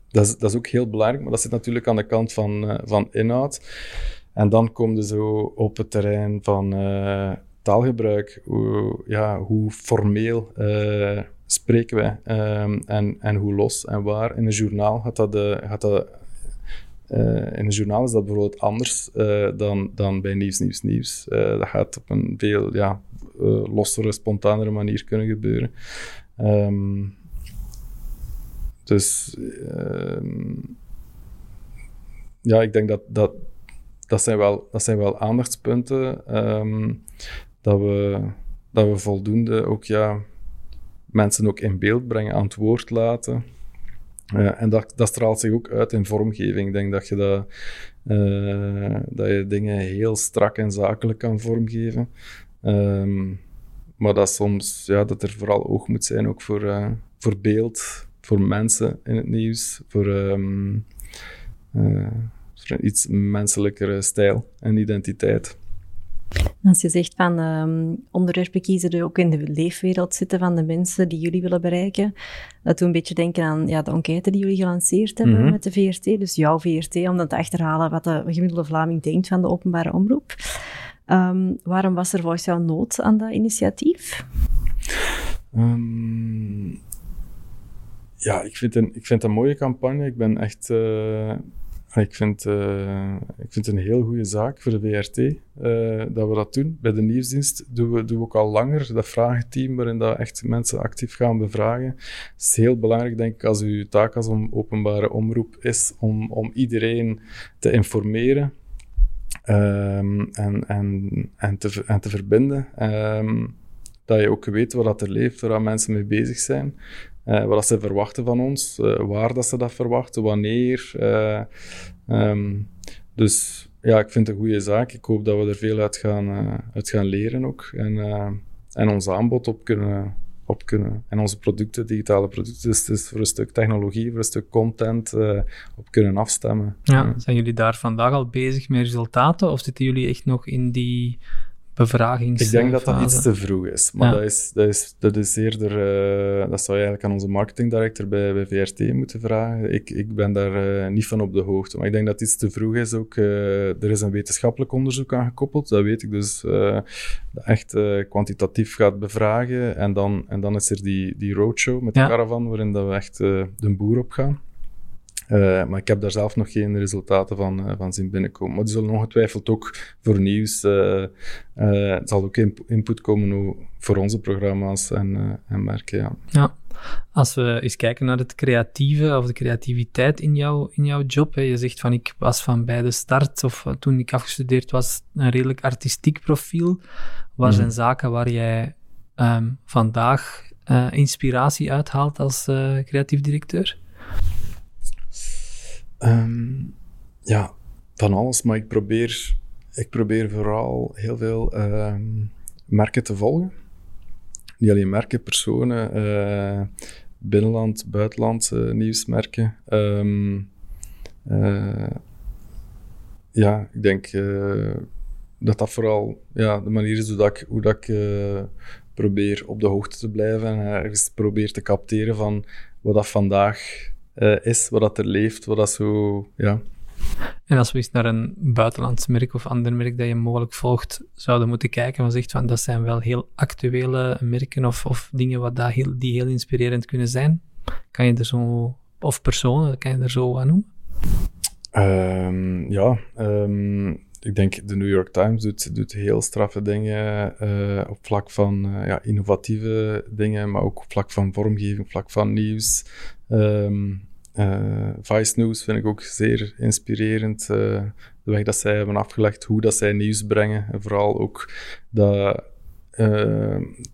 Speaker 1: dat, is, dat is ook heel belangrijk, maar dat zit natuurlijk aan de kant van, uh, van inhoud. En dan kom je zo op het terrein van uh, taalgebruik. Hoe, ja, hoe formeel uh, spreken wij um, en, en hoe los en waar. In een journaal gaat dat, gaat dat in een journaal is dat bijvoorbeeld anders dan, dan bij Nieuws, Nieuws, Nieuws. Dat gaat op een veel ja, lossere, spontanere manier kunnen gebeuren. Um, dus um, ja, ik denk dat, dat dat, zijn wel, dat zijn wel aandachtspunten. Um, dat, we, dat we voldoende ook ja, mensen ook in beeld brengen, aan het woord laten. Uh, en dat, dat straalt zich ook uit in vormgeving. Ik denk dat je, dat, uh, dat je dingen heel strak en zakelijk kan vormgeven. Um, maar dat soms ja, dat er vooral oog moet zijn ook voor, uh, voor beeld, voor mensen in het nieuws, voor, um, voor een iets menselijkere stijl en identiteit.
Speaker 3: Als je zegt van um, onderwerpen kiezen die ook in de leefwereld zitten van de mensen die jullie willen bereiken, dat doet een beetje denken aan ja, de enquête die jullie gelanceerd hebben mm-hmm. met de VRT, dus jouw VRT, om dan te achterhalen wat de gemiddelde Vlaming denkt van de openbare omroep. Um, waarom was er volgens jou nood aan dat initiatief?
Speaker 1: Um, ja, ik vind, een, ik vind een mooie campagne. Ik ben echt... Uh ik vind, uh, ik vind het een heel goede zaak voor de VRT uh, dat we dat doen. Bij de nieuwsdienst doen we, doen we ook al langer dat vragenteam waarin dat echt mensen actief gaan bevragen. Het is heel belangrijk, denk ik, als uw taak als om openbare omroep is om, om iedereen te informeren um, en, en, en, te, en te verbinden. Um, dat je ook weet wat er leeft, waar mensen mee bezig zijn. Uh, wat ze verwachten van ons, uh, waar dat ze dat verwachten, wanneer. Uh, um, dus ja, ik vind het een goede zaak. Ik hoop dat we er veel uit gaan, uit gaan leren ook. En, en ons aanbod op kunnen, op kunnen. En onze producten, digitale producten, dus, dus voor een stuk technologie, voor een stuk content op kunnen afstemmen.
Speaker 2: Ja, zijn jullie daar vandaag al bezig met resultaten? Of zitten jullie echt nog in die bevragings.
Speaker 1: Ik denk dat dat iets te vroeg is. Maar dat, is, dat, is, dat is eerder... Uh, dat zou je eigenlijk aan onze marketingdirector bij, bij VRT moeten vragen. Ik, ik ben daar uh, niet van op de hoogte. Maar ik denk dat het iets te vroeg is ook. Uh, er is een wetenschappelijk onderzoek aan gekoppeld. Dat weet ik dus. dat echt kwantitatief gaat bevragen. En dan, en dan is er die, die roadshow met de caravan, waarin dat we echt de boer op gaan. Uh, maar ik heb daar zelf nog geen resultaten van, uh, van zien binnenkomen. Maar die zullen ongetwijfeld ook voor nieuws. Uh, het zal ook input komen voor onze programma's en, en merken. Ja.
Speaker 2: ja. Als we eens kijken naar het creatieve of de creativiteit in, jou, in jouw job. Hè. Je zegt van ik was van bij de start of toen ik afgestudeerd was een redelijk artistiek profiel. Wat zijn mm. zaken waar jij um, vandaag inspiratie uithaalt als creatief directeur?
Speaker 1: Um, ja, van alles, maar ik probeer, ik probeer vooral heel veel um, merken te volgen. Niet alleen merken, personen, uh, binnenland, buitenland uh, nieuwsmerken. Um, uh, ja, ik denk dat dat vooral ja, de manier is hoe dat ik, hoe dat ik probeer op de hoogte te blijven en ergens probeer te capteren van wat dat vandaag uh, is, wat dat er leeft, wat dat zo, ja.
Speaker 2: En als we eens naar een buitenlands merk of ander merk dat je mogelijk volgt, zouden moeten kijken en zegt van dat zijn wel heel actuele merken of, of dingen wat dat heel, die heel inspirerend kunnen zijn. Kan je er zo, of personen, kan je er zo aan noemen?
Speaker 1: Um, ja, um, ik denk de New York Times doet, doet heel straffe dingen uh, op vlak van uh, ja, innovatieve dingen, maar ook op vlak van vormgeving, op vlak van nieuws. Um, uh, Vice News vind ik ook zeer inspirerend. de weg dat zij hebben afgelegd, hoe dat zij nieuws brengen. En vooral ook dat,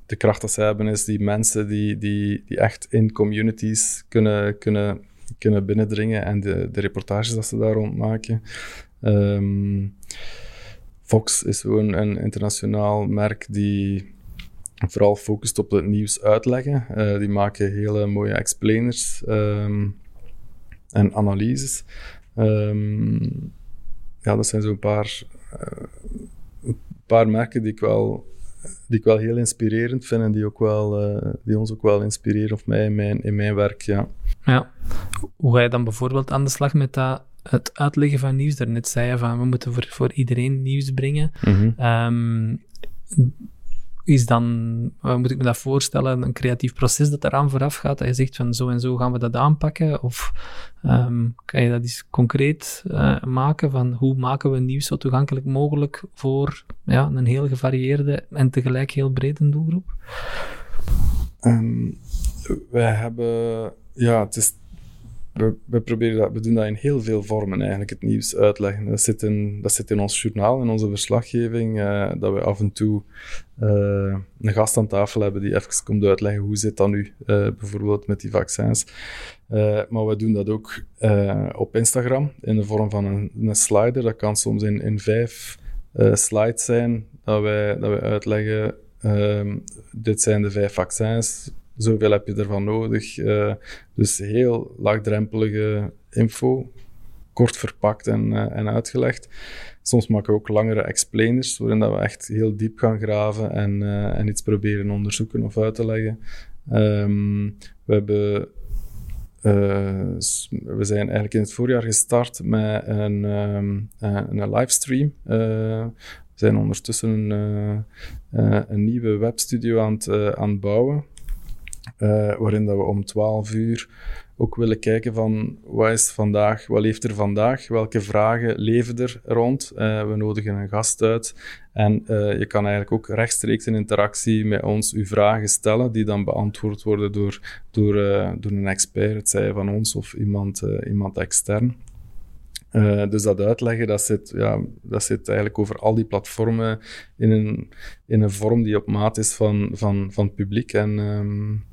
Speaker 1: de kracht dat zij hebben is die mensen die, die, die echt in communities kunnen, kunnen, kunnen binnendringen en de, de reportages dat ze daar rond maken. Um, Fox is gewoon een internationaal merk die, vooral focust op het nieuws uitleggen. Uh, die maken hele mooie explainers um, en analyses. Um, ja, dat zijn zo'n paar, uh, een paar merken die ik wel die ik wel heel inspirerend vind en die, ook wel, uh, die ons ook wel inspireren, of mij in mijn, in mijn werk, ja.
Speaker 2: Ja. Hoe ga je dan bijvoorbeeld aan de slag met dat, het uitleggen van nieuws? Daarnet zei je van, we moeten voor, voor iedereen nieuws brengen. Mm -hmm. um, is dan, moet ik me dat voorstellen, een creatief proces dat eraan vooraf gaat? Dat je zegt van zo en zo gaan we dat aanpakken? Of um, kan je dat eens concreet uh, maken van hoe maken we nieuws zo toegankelijk mogelijk voor ja, een heel gevarieerde en tegelijk heel brede doelgroep?
Speaker 1: Um, wij hebben, ja, het is we, we, proberen dat, we doen dat in heel veel vormen eigenlijk, het nieuws uitleggen. Dat zit in, dat zit in ons journaal, in onze verslaggeving, uh, dat we af en toe uh, een gast aan tafel hebben die even komt uitleggen hoe zit dat nu, uh, bijvoorbeeld met die vaccins. maar we doen dat ook op Instagram in de vorm van een, een slider. Dat kan soms in, in vijf slides zijn, dat wij, dat wij uitleggen, ehm, dit zijn de vijf vaccins, Zoveel heb je ervan nodig. Uh, dus heel laagdrempelige info, kort verpakt en, uh, en uitgelegd. Soms maken we ook langere explainers, waarin dat we echt heel diep gaan graven en, uh, en iets proberen onderzoeken of uit te leggen. Um, we hebben we zijn eigenlijk in het voorjaar gestart met een, um, een livestream. we zijn ondertussen een, een nieuwe webstudio aan het, aan het bouwen. Uh, waarin dat we om 12 uur ook willen kijken van wat is vandaag, wat leeft er vandaag, welke vragen leven er rond. Uh, we nodigen een gast uit en uh, je kan eigenlijk ook rechtstreeks in interactie met ons uw vragen stellen, die dan beantwoord worden door, door, door een expert, het zij van ons of iemand, iemand extern. Dus dat uitleggen, dat zit, ja, dat zit eigenlijk over al die platformen in een, in een vorm die op maat is van, van, van het publiek. En um,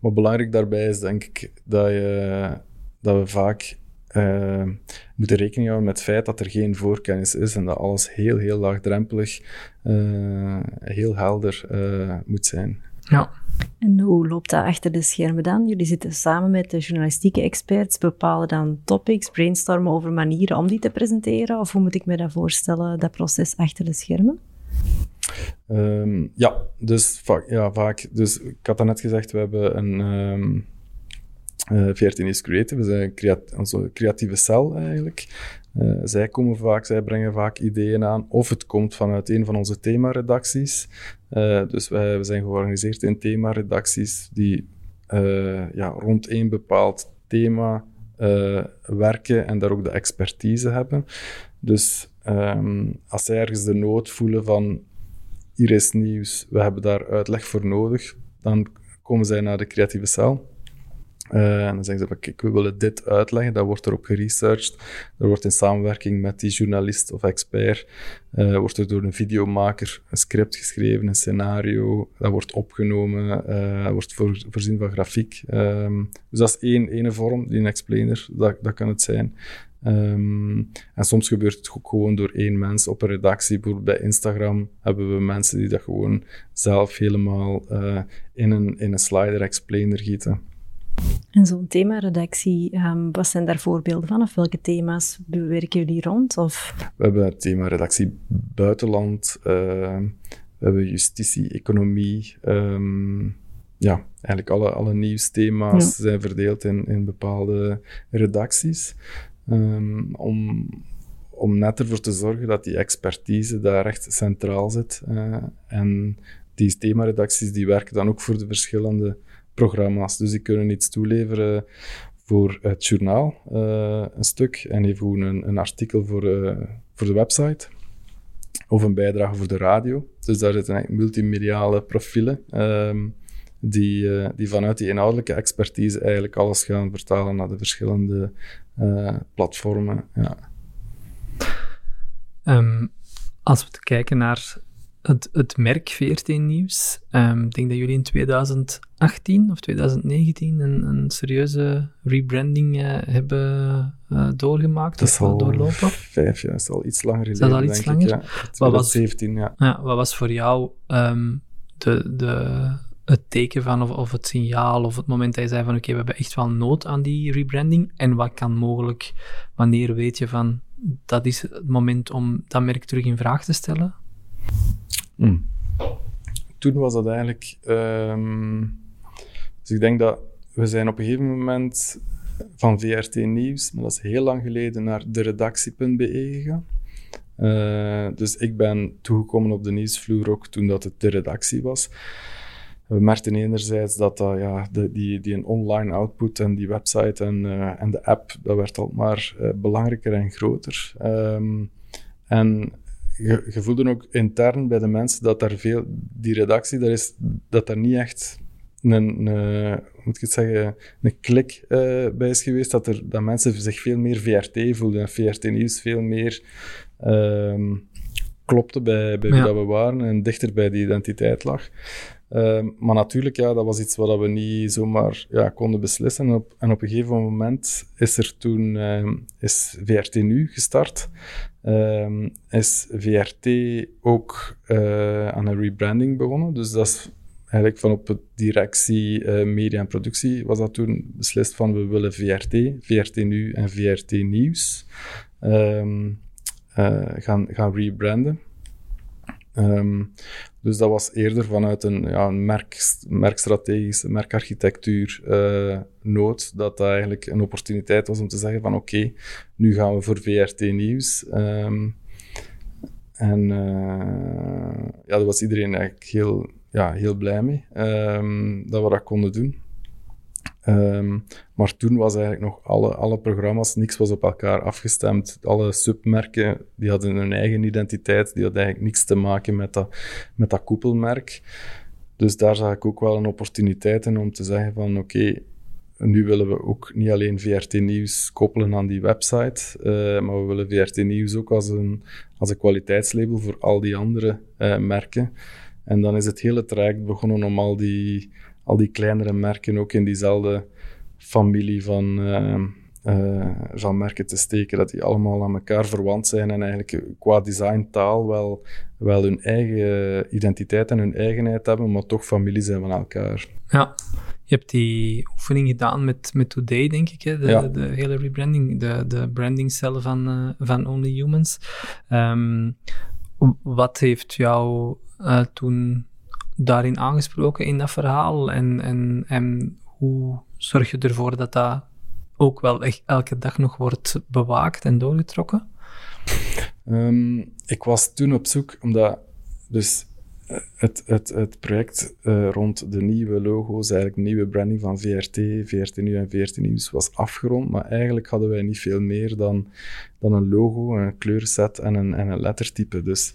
Speaker 1: wat belangrijk daarbij is, denk ik, dat, je, dat we vaak uh, moeten rekening houden met het feit dat er geen voorkennis is en dat alles heel, heel laagdrempelig, uh, heel helder uh, moet zijn.
Speaker 2: Ja.
Speaker 3: En hoe loopt dat achter de schermen dan? Jullie zitten samen met de journalistieke experts, bepalen dan topics, brainstormen over manieren om die te presenteren? Of hoe moet ik me dat voorstellen, dat proces achter de schermen?
Speaker 1: Um, ja, dus vaak, ja, vaak. Dus ik had net gezegd, we hebben een um, uh, 14 is Creative, we zijn creat onze creatieve cel eigenlijk. Uh, zij komen vaak, zij brengen vaak ideeën aan, of het komt vanuit een van onze themaredacties. Uh, dus wij, we zijn georganiseerd in themaredacties die ja, rond één bepaald thema werken en daar ook de expertise hebben. Dus um, als zij ergens de nood voelen van hier is nieuws, we hebben daar uitleg voor nodig, dan komen zij naar de creatieve cel. Uh, en dan zeggen ze, kijk, we willen dit uitleggen, dat wordt erop geresearched. Er wordt in samenwerking met die journalist of expert, uh, wordt er door een videomaker een script geschreven, een scenario, dat wordt opgenomen, uh, wordt voor, voorzien van grafiek. Um, dus dat is één ene vorm, die een explainer, dat, dat kan het zijn. Um, en soms gebeurt het ook gewoon door één mens op een redactie. Bijvoorbeeld bij Instagram hebben we mensen die dat gewoon zelf helemaal uh, in, een, in een slider explainer gieten.
Speaker 3: En zo'n themaredactie, um, wat zijn daar voorbeelden van? Of welke thema's bewerken jullie rond? Of?
Speaker 1: We hebben een themaredactie buitenland, uh, we hebben justitie, economie. Um, ja, eigenlijk alle, alle nieuwsthema's ja. zijn verdeeld in, in bepaalde redacties. Um, om, om net ervoor te zorgen dat die expertise daar echt centraal zit. Uh, en die themaredacties die werken dan ook voor de verschillende programma's. Dus die kunnen iets toeleveren voor het journaal, uh, een stuk, en even een, een artikel voor, uh, voor de website. Of een bijdrage voor de radio. Dus daar zitten eigenlijk multimediale profielen. Um, die, uh, die vanuit die inhoudelijke expertise eigenlijk alles gaan vertalen naar de verschillende uh, platformen. Ja.
Speaker 2: Um, als we kijken naar het, het merk VRT Nieuws, um, ik denk dat jullie in 2018 of 2019 een, een serieuze rebranding uh, hebben doorgemaakt
Speaker 1: dat
Speaker 2: of
Speaker 1: al
Speaker 2: doorlopen.
Speaker 1: Vijf jaar, dat is al iets langer geleden.
Speaker 2: Dat is al iets langer.
Speaker 1: Ik, ja. Wat was, 17, ja.
Speaker 2: ja. Wat was voor jou um, de, de, het teken van, of, of het signaal, of het moment dat je zei van oké, we hebben echt wel nood aan die rebranding. En wat kan mogelijk, wanneer weet je van dat is het moment om dat merk terug in vraag te stellen?
Speaker 1: Hmm. Toen was dat eigenlijk. Ehm, dus ik denk dat we zijn op een gegeven moment van VRT Nieuws, maar dat is heel lang geleden, naar de redactie.be gegaan. Uh, dus ik ben toegekomen op de nieuwsvloer ook toen dat het de redactie was. We merkten enerzijds dat ja, de, die, die een online output en die website en, uh, en de app, dat werd al maar uh, belangrijker en groter. Um, en je, je voelde ook intern bij de mensen dat daar veel, die redactie, daar is, dat daar niet echt een, een moet ik het zeggen, een klik bij is geweest, dat, er, dat mensen zich veel meer VRT voelden en VRT Nieuws veel meer um, klopte bij, bij wie dat we waren en dichter bij die identiteit lag. Uh, maar natuurlijk, ja, dat was iets wat we niet zomaar ja, konden beslissen. En op, en op een gegeven moment is er toen uh, is VRT Nu gestart. Uh, is VRT ook eh, aan een rebranding begonnen. Dus dat is eigenlijk van op directie uh, media en productie was dat toen beslist van we willen VRT, VRT Nu en VRT Nieuws uh, gaan, gaan rebranden. Dus dat was eerder vanuit een, ja, een merk, merkstrategische, merkarchitectuur uh, nood, dat dat eigenlijk een opportuniteit was om te zeggen van oké, nu gaan we voor VRT Nieuws. Um, en uh, ja, daar was iedereen eigenlijk heel, ja, heel blij mee um, dat we dat konden doen. Um, maar toen was eigenlijk nog alle, alle programma's, niks was op elkaar afgestemd. Alle submerken die hadden hun eigen identiteit, die hadden eigenlijk niks te maken met dat, met dat koepelmerk. Dus daar zag ik ook wel een opportuniteit in om te zeggen van oké, nu willen we ook niet alleen VRT Nieuws koppelen aan die website, uh, maar we willen VRT Nieuws ook als een, als een kwaliteitslabel voor al die andere uh, merken. En dan is het hele traject begonnen om al die al die kleinere merken ook in diezelfde familie van, uh, uh, van merken te steken. Dat die allemaal aan elkaar verwant zijn en eigenlijk qua designtaal wel, wel hun eigen identiteit en hun eigenheid hebben, maar toch familie zijn van elkaar.
Speaker 2: Ja. Je hebt die oefening gedaan met, met Today, denk ik, hè? De, ja. de hele rebranding, de, de brandingcel van, uh, van Only Humans. Um, wat heeft jou uh, toen daarin aangesproken in dat verhaal? En, en, en hoe zorg je ervoor dat dat ook wel echt elke dag nog wordt bewaakt en doorgetrokken?
Speaker 1: Um, ik was toen op zoek, omdat dus eh, het, het, het project uh, rond de nieuwe logo's, eigenlijk de nieuwe branding van VRT, VRT Nu en VRT Nieuws was afgerond, maar eigenlijk hadden wij niet veel meer dan, dan een logo, een kleurset en een, en een lettertype. Dus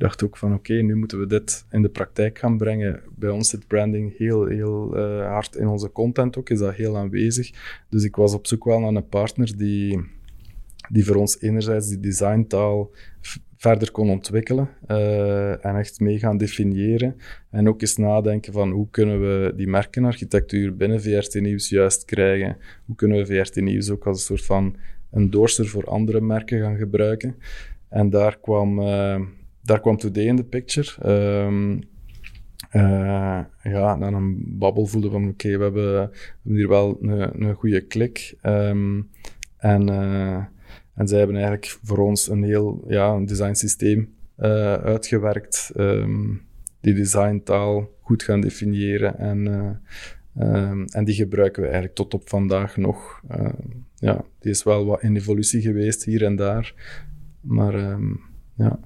Speaker 1: dacht ook van oké, nu moeten we dit in de praktijk gaan brengen. Bij ons zit branding heel, heel uh, hard in onze content ook, is dat heel aanwezig. Dus ik was op zoek wel naar een partner die, die voor ons enerzijds die designtaal verder kon ontwikkelen uh, en echt mee gaan definiëren. En ook eens nadenken van hoe kunnen we die merkenarchitectuur binnen VRT Nieuws juist krijgen. Hoe kunnen we VRT Nieuws ook als een soort van een doorster voor andere merken gaan gebruiken. En daar kwam... Uh, daar kwam Today in de picture. Um, ja, na een babbel voelde van oké, we, hebben, hebben hier wel een, een goede klik. Um, en, uh, en zij hebben eigenlijk voor ons een heel ja, een design systeem uh, uitgewerkt. Um, die designtaal goed gaan definiëren. En, en die gebruiken we eigenlijk tot op vandaag nog. ja, die is wel wat in evolutie geweest hier en daar. Maar ja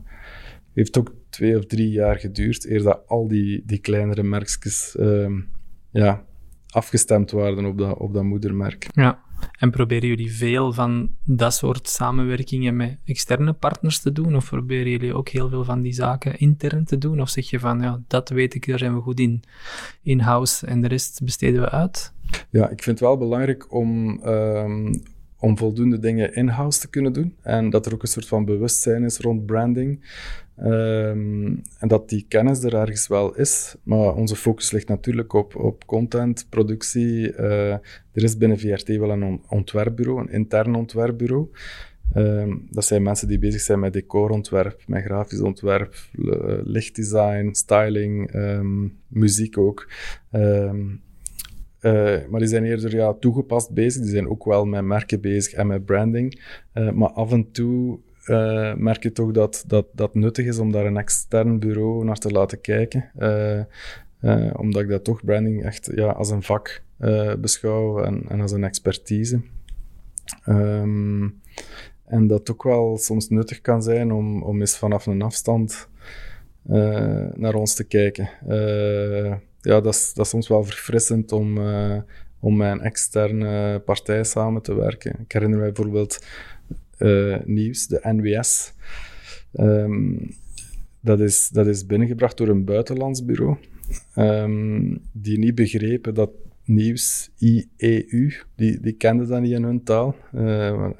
Speaker 1: heeft ook twee of drie jaar geduurd eer dat al die, die kleinere merkjes um, ja, afgestemd waren op dat, op dat moedermerk.
Speaker 2: Ja, en proberen jullie veel van dat soort samenwerkingen met externe partners te doen? Of proberen jullie ook heel veel van die zaken intern te doen? Of zeg je van, ja, dat weet ik, daar zijn we goed in, in-house en de rest besteden we uit?
Speaker 1: Ja, ik vind het wel belangrijk om, um, om voldoende dingen in-house te kunnen doen. En dat er ook een soort van bewustzijn is rond branding. Um, en dat die kennis er ergens wel is, maar onze focus ligt natuurlijk op, op content, productie. Uh, er is binnen VRT wel een ontwerpbureau, een intern ontwerpbureau. Ehm, dat zijn mensen die bezig zijn met decorontwerp, met grafisch ontwerp, lichtdesign, styling, ehm, muziek ook. Ehm, eh, maar die zijn eerder ja, toegepast bezig. Die zijn ook wel met merken bezig en met branding. Maar af en toe uh, merk je toch dat, dat dat nuttig is om daar een extern bureau naar te laten kijken. omdat ik dat toch branding echt ja, als een vak beschouw en, en, als een expertise. Um, en dat ook wel soms nuttig kan zijn om, om eens vanaf een afstand naar ons te kijken. Ja, dat is, dat soms wel verfrissend om, om met een externe partij samen te werken. Ik herinner mij bijvoorbeeld nieuws, de NWS. Um, dat, is, dat is binnengebracht door een buitenlands bureau, um, die niet begrepen dat nieuws, IEU, die, die kenden dat niet in hun taal, uh.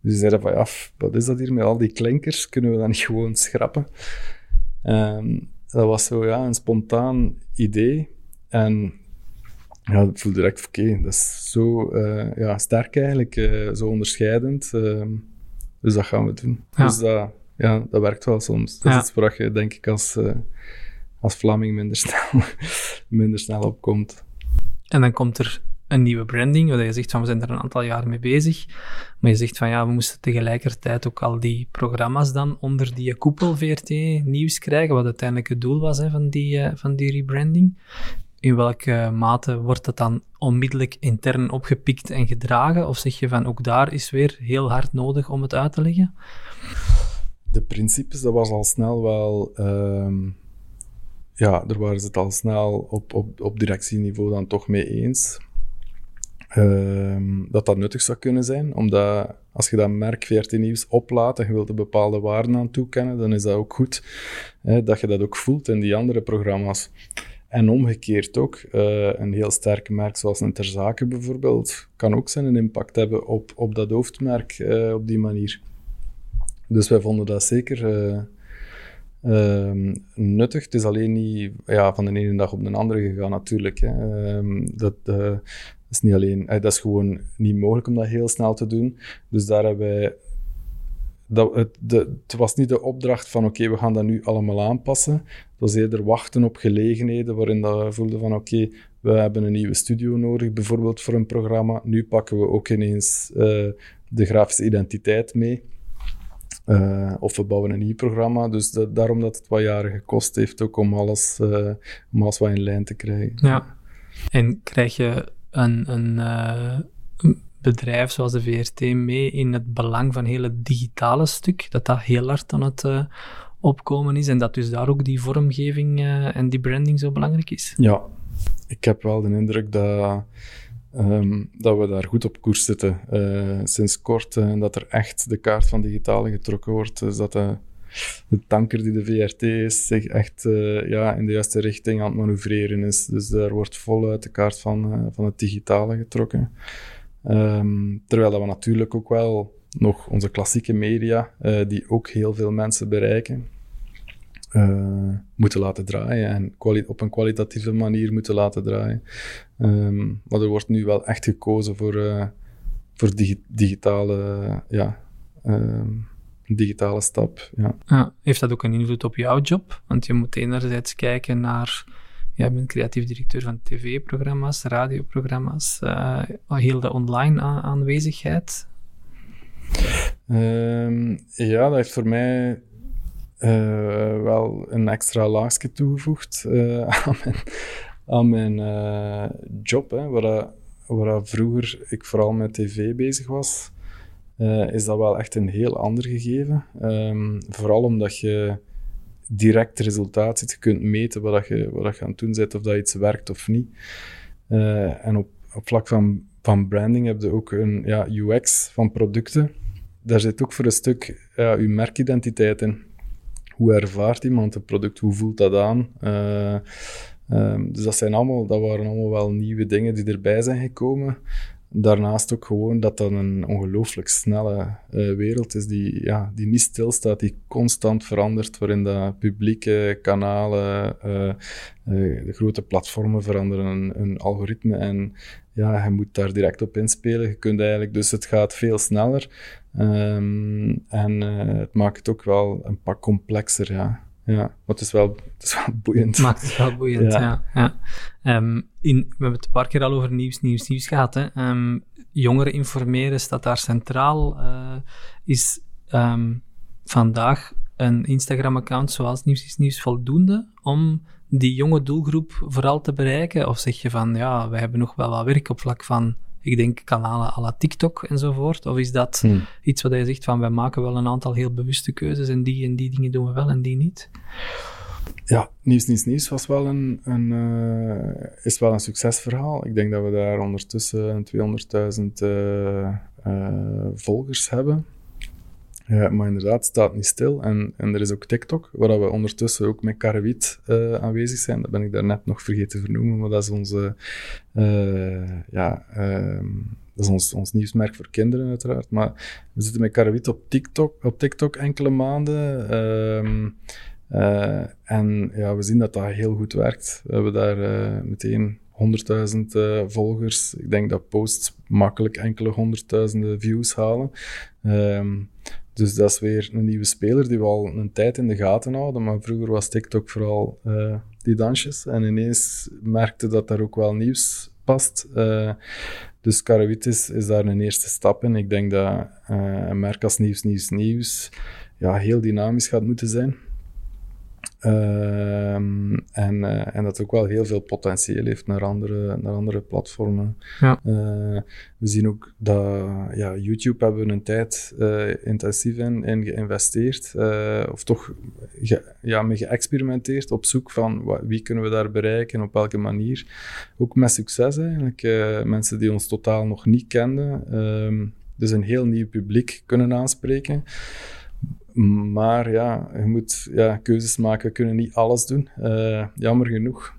Speaker 1: Dus ze zeiden van, ja, wat is dat hier met al die klinkers? Kunnen we dat niet gewoon schrappen? Um, dat was zo, ja, een spontaan idee. En ja, ik voelde direct, oké, dat is zo uh, ja, sterk eigenlijk, uh, zo onderscheidend. Uh, dus dat gaan we doen. Ja. Dus dat, ja, dat werkt wel soms. Dat ja. is iets waar je, denk ik, als, uh, als Vlaming minder <laughs> snel, minder snel opkomt.
Speaker 2: En dan komt er een nieuwe branding, waar je zegt van we zijn er een aantal jaar mee bezig, maar je zegt van ja, we moesten tegelijkertijd ook al die programma's dan onder die koepel VRT nieuws krijgen, wat uiteindelijk het doel was hè, van, die, van die rebranding. In welke mate wordt dat dan onmiddellijk intern opgepikt en gedragen? Of zeg je van ook daar is weer heel hard nodig om het uit te leggen?
Speaker 1: De principes, dat was al snel wel... Um ja, daar waren ze het al snel op, op, op directieniveau dan toch mee eens. Ehm, dat dat nuttig zou kunnen zijn. Omdat als je dat merk 14 nieuws oplaat en je wilt een bepaalde waarden aan toekennen, dan is dat ook goed hè, dat je dat ook voelt in die andere programma's. En omgekeerd ook, uh, een heel sterk merk zoals een Terzake bijvoorbeeld, kan ook zijn een impact hebben op, op dat hoofdmerk uh, op die manier. Dus wij vonden dat zeker uh, nuttig. Het is alleen niet ja, van de ene dag op de andere gegaan natuurlijk. Hè. Ehm, dat, is niet alleen, eh, dat is gewoon niet mogelijk om dat heel snel te doen. Dus daar hebben wij. Dat, het, het was niet de opdracht van oké, we gaan dat nu allemaal aanpassen. Het was eerder wachten op gelegenheden waarin dat we voelden van oké, we hebben een nieuwe studio nodig, bijvoorbeeld voor een programma. Nu pakken we ook ineens uh, de grafische identiteit mee. Uh, of we bouwen een nieuw programma. Dus dat, daarom dat het wat jaren gekost heeft ook om alles, uh, om alles wat in lijn te krijgen.
Speaker 2: Ja. En krijg je een, eh, een bedrijf zoals de VRT mee in het belang van het digitale stuk, dat dat heel hard aan het uh, opkomen is en dat dus daar ook die vormgeving uh, en die branding zo belangrijk is?
Speaker 1: Ja, ik heb wel de indruk dat, um, dat we daar goed op koers zitten sinds kort en dat er echt de kaart van digitale getrokken wordt. Dus dat de tanker die de VRT is, zich echt ja, in de juiste richting aan het manoeuvreren is. Dus daar wordt voluit de kaart van, van het digitale getrokken. Um, terwijl dat we natuurlijk ook wel nog onze klassieke media, uh, die ook heel veel mensen bereiken, moeten laten draaien en op een kwalitatieve manier moeten laten draaien. Um, maar er wordt nu wel echt gekozen voor, voor digi digitale ja, um, digitale stap. Ja.
Speaker 2: Heeft dat ook een invloed op jouw job? Want je moet enerzijds kijken naar. Jij bent creatief directeur van tv-programma's, radioprogramma's, uh, heel de online aanwezigheid.
Speaker 1: Um, ja, dat heeft voor mij uh, wel een extra laagje toegevoegd uh, <laughs> aan mijn, aan mijn job. Hè, waar, waar vroeger ik vooral met tv bezig was is dat wel echt een heel ander gegeven. Um, vooral omdat je direct resultaat ziet. Je kunt meten wat, je, wat je aan het doen bent, of dat iets werkt of niet. Uh, en op, op vlak van, van branding heb je ook een ja, UX van producten. Daar zit ook voor een stuk ja, je merkidentiteit in. Hoe ervaart iemand het product? Hoe voelt dat aan? Uh, um, dus dat, zijn allemaal, dat waren allemaal wel nieuwe dingen die erbij zijn gekomen. Daarnaast ook gewoon dat dat een ongelooflijk snelle uh, wereld is die, ja, die niet stilstaat, die constant verandert, waarin de publieke kanalen, uh, uh, de grote platformen veranderen hun algoritme en ja, je moet daar direct op inspelen. Je kunt eigenlijk, dus het gaat veel sneller. Ehm, en het maakt het ook wel een pak complexer, ja. Ja, maar het is wel, het is wel boeiend.
Speaker 2: Maakt het wel boeiend, ja. ja, ehm, in, we hebben het een paar keer al over nieuws, nieuws, nieuws gehad. Hè. Um, jongeren informeren staat daar centraal. Uh, is um, vandaag een Instagram-account zoals Nieuws is Nieuws voldoende om die jonge doelgroep vooral te bereiken? Of zeg je van, ja, wij hebben nog wel wat werk op vlak van ik denk kanalen à la TikTok enzovoort? Of is dat hmm. iets wat je zegt van wij maken wel een aantal heel bewuste keuzes en die en die dingen doen we wel en die niet?
Speaker 1: Ja, Nieuws Nieuws Nieuws was wel een, een uh, is wel een succesverhaal. Ik denk dat we daar ondertussen 200.000 uh, uh, volgers hebben. Ja, maar inderdaad, staat niet stil. En, en er is ook TikTok, waar we ondertussen ook met Karawit uh, aanwezig zijn. Dat ben ik daarnet nog vergeten te vernoemen, maar dat is onze, uh, ja, uh, dat is ons, ons nieuwsmerk voor kinderen uiteraard. Maar we zitten met Karawit op TikTok, op TikTok enkele maanden. Ehm, eh, en ja, we zien dat dat heel goed werkt. We hebben daar meteen 100.000 volgers. Ik denk dat posts makkelijk enkele honderdduizenden views halen. Um, dus dat is weer een nieuwe speler die we al een tijd in de gaten houden. Maar vroeger was TikTok vooral uh, die dansjes. En ineens merkte dat daar ook wel nieuws past. Uh, dus Karawitis is daar een eerste stap in. Ik denk dat uh, een merk als Nieuws, Nieuws, Nieuws ja, heel dynamisch gaat moeten zijn. Ehm, en, uh, en dat ook wel heel veel potentieel heeft naar andere, naar andere platformen. Ja. Uh, we zien ook dat ja, YouTube hebben we een tijd uh, intensief in, in geïnvesteerd, of toch ge, ja, mee geëxperimenteerd op zoek van wie kunnen we daar bereiken, op welke manier. Ook met succes eigenlijk. mensen die ons totaal nog niet kenden, ehm, dus een heel nieuw publiek kunnen aanspreken. Maar ja, je moet ja, keuzes maken. We kunnen niet alles doen. Uh, jammer genoeg.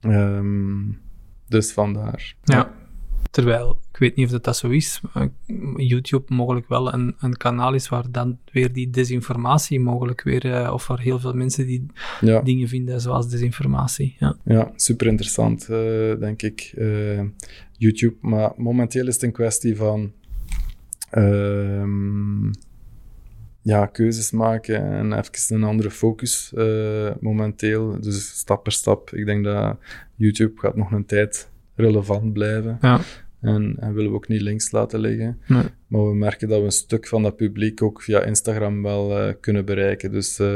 Speaker 1: Um, dus vandaar.
Speaker 2: Ja. Terwijl, ik weet niet of dat, dat zo is, YouTube mogelijk wel een, een kanaal is waar dan weer die desinformatie mogelijk weer, uh, of waar heel veel mensen die ja. dingen vinden zoals desinformatie. Ja,
Speaker 1: ja super interessant, uh, denk ik. YouTube, maar momenteel is het een kwestie van. Ja, keuzes maken en even een andere focus uh, momenteel. Dus stap per stap. Ik denk dat YouTube gaat nog een tijd relevant blijven. Ja. En, en willen we ook niet links laten liggen. Nee. Maar we merken dat we een stuk van dat publiek ook via Instagram wel uh, kunnen bereiken. Dus uh,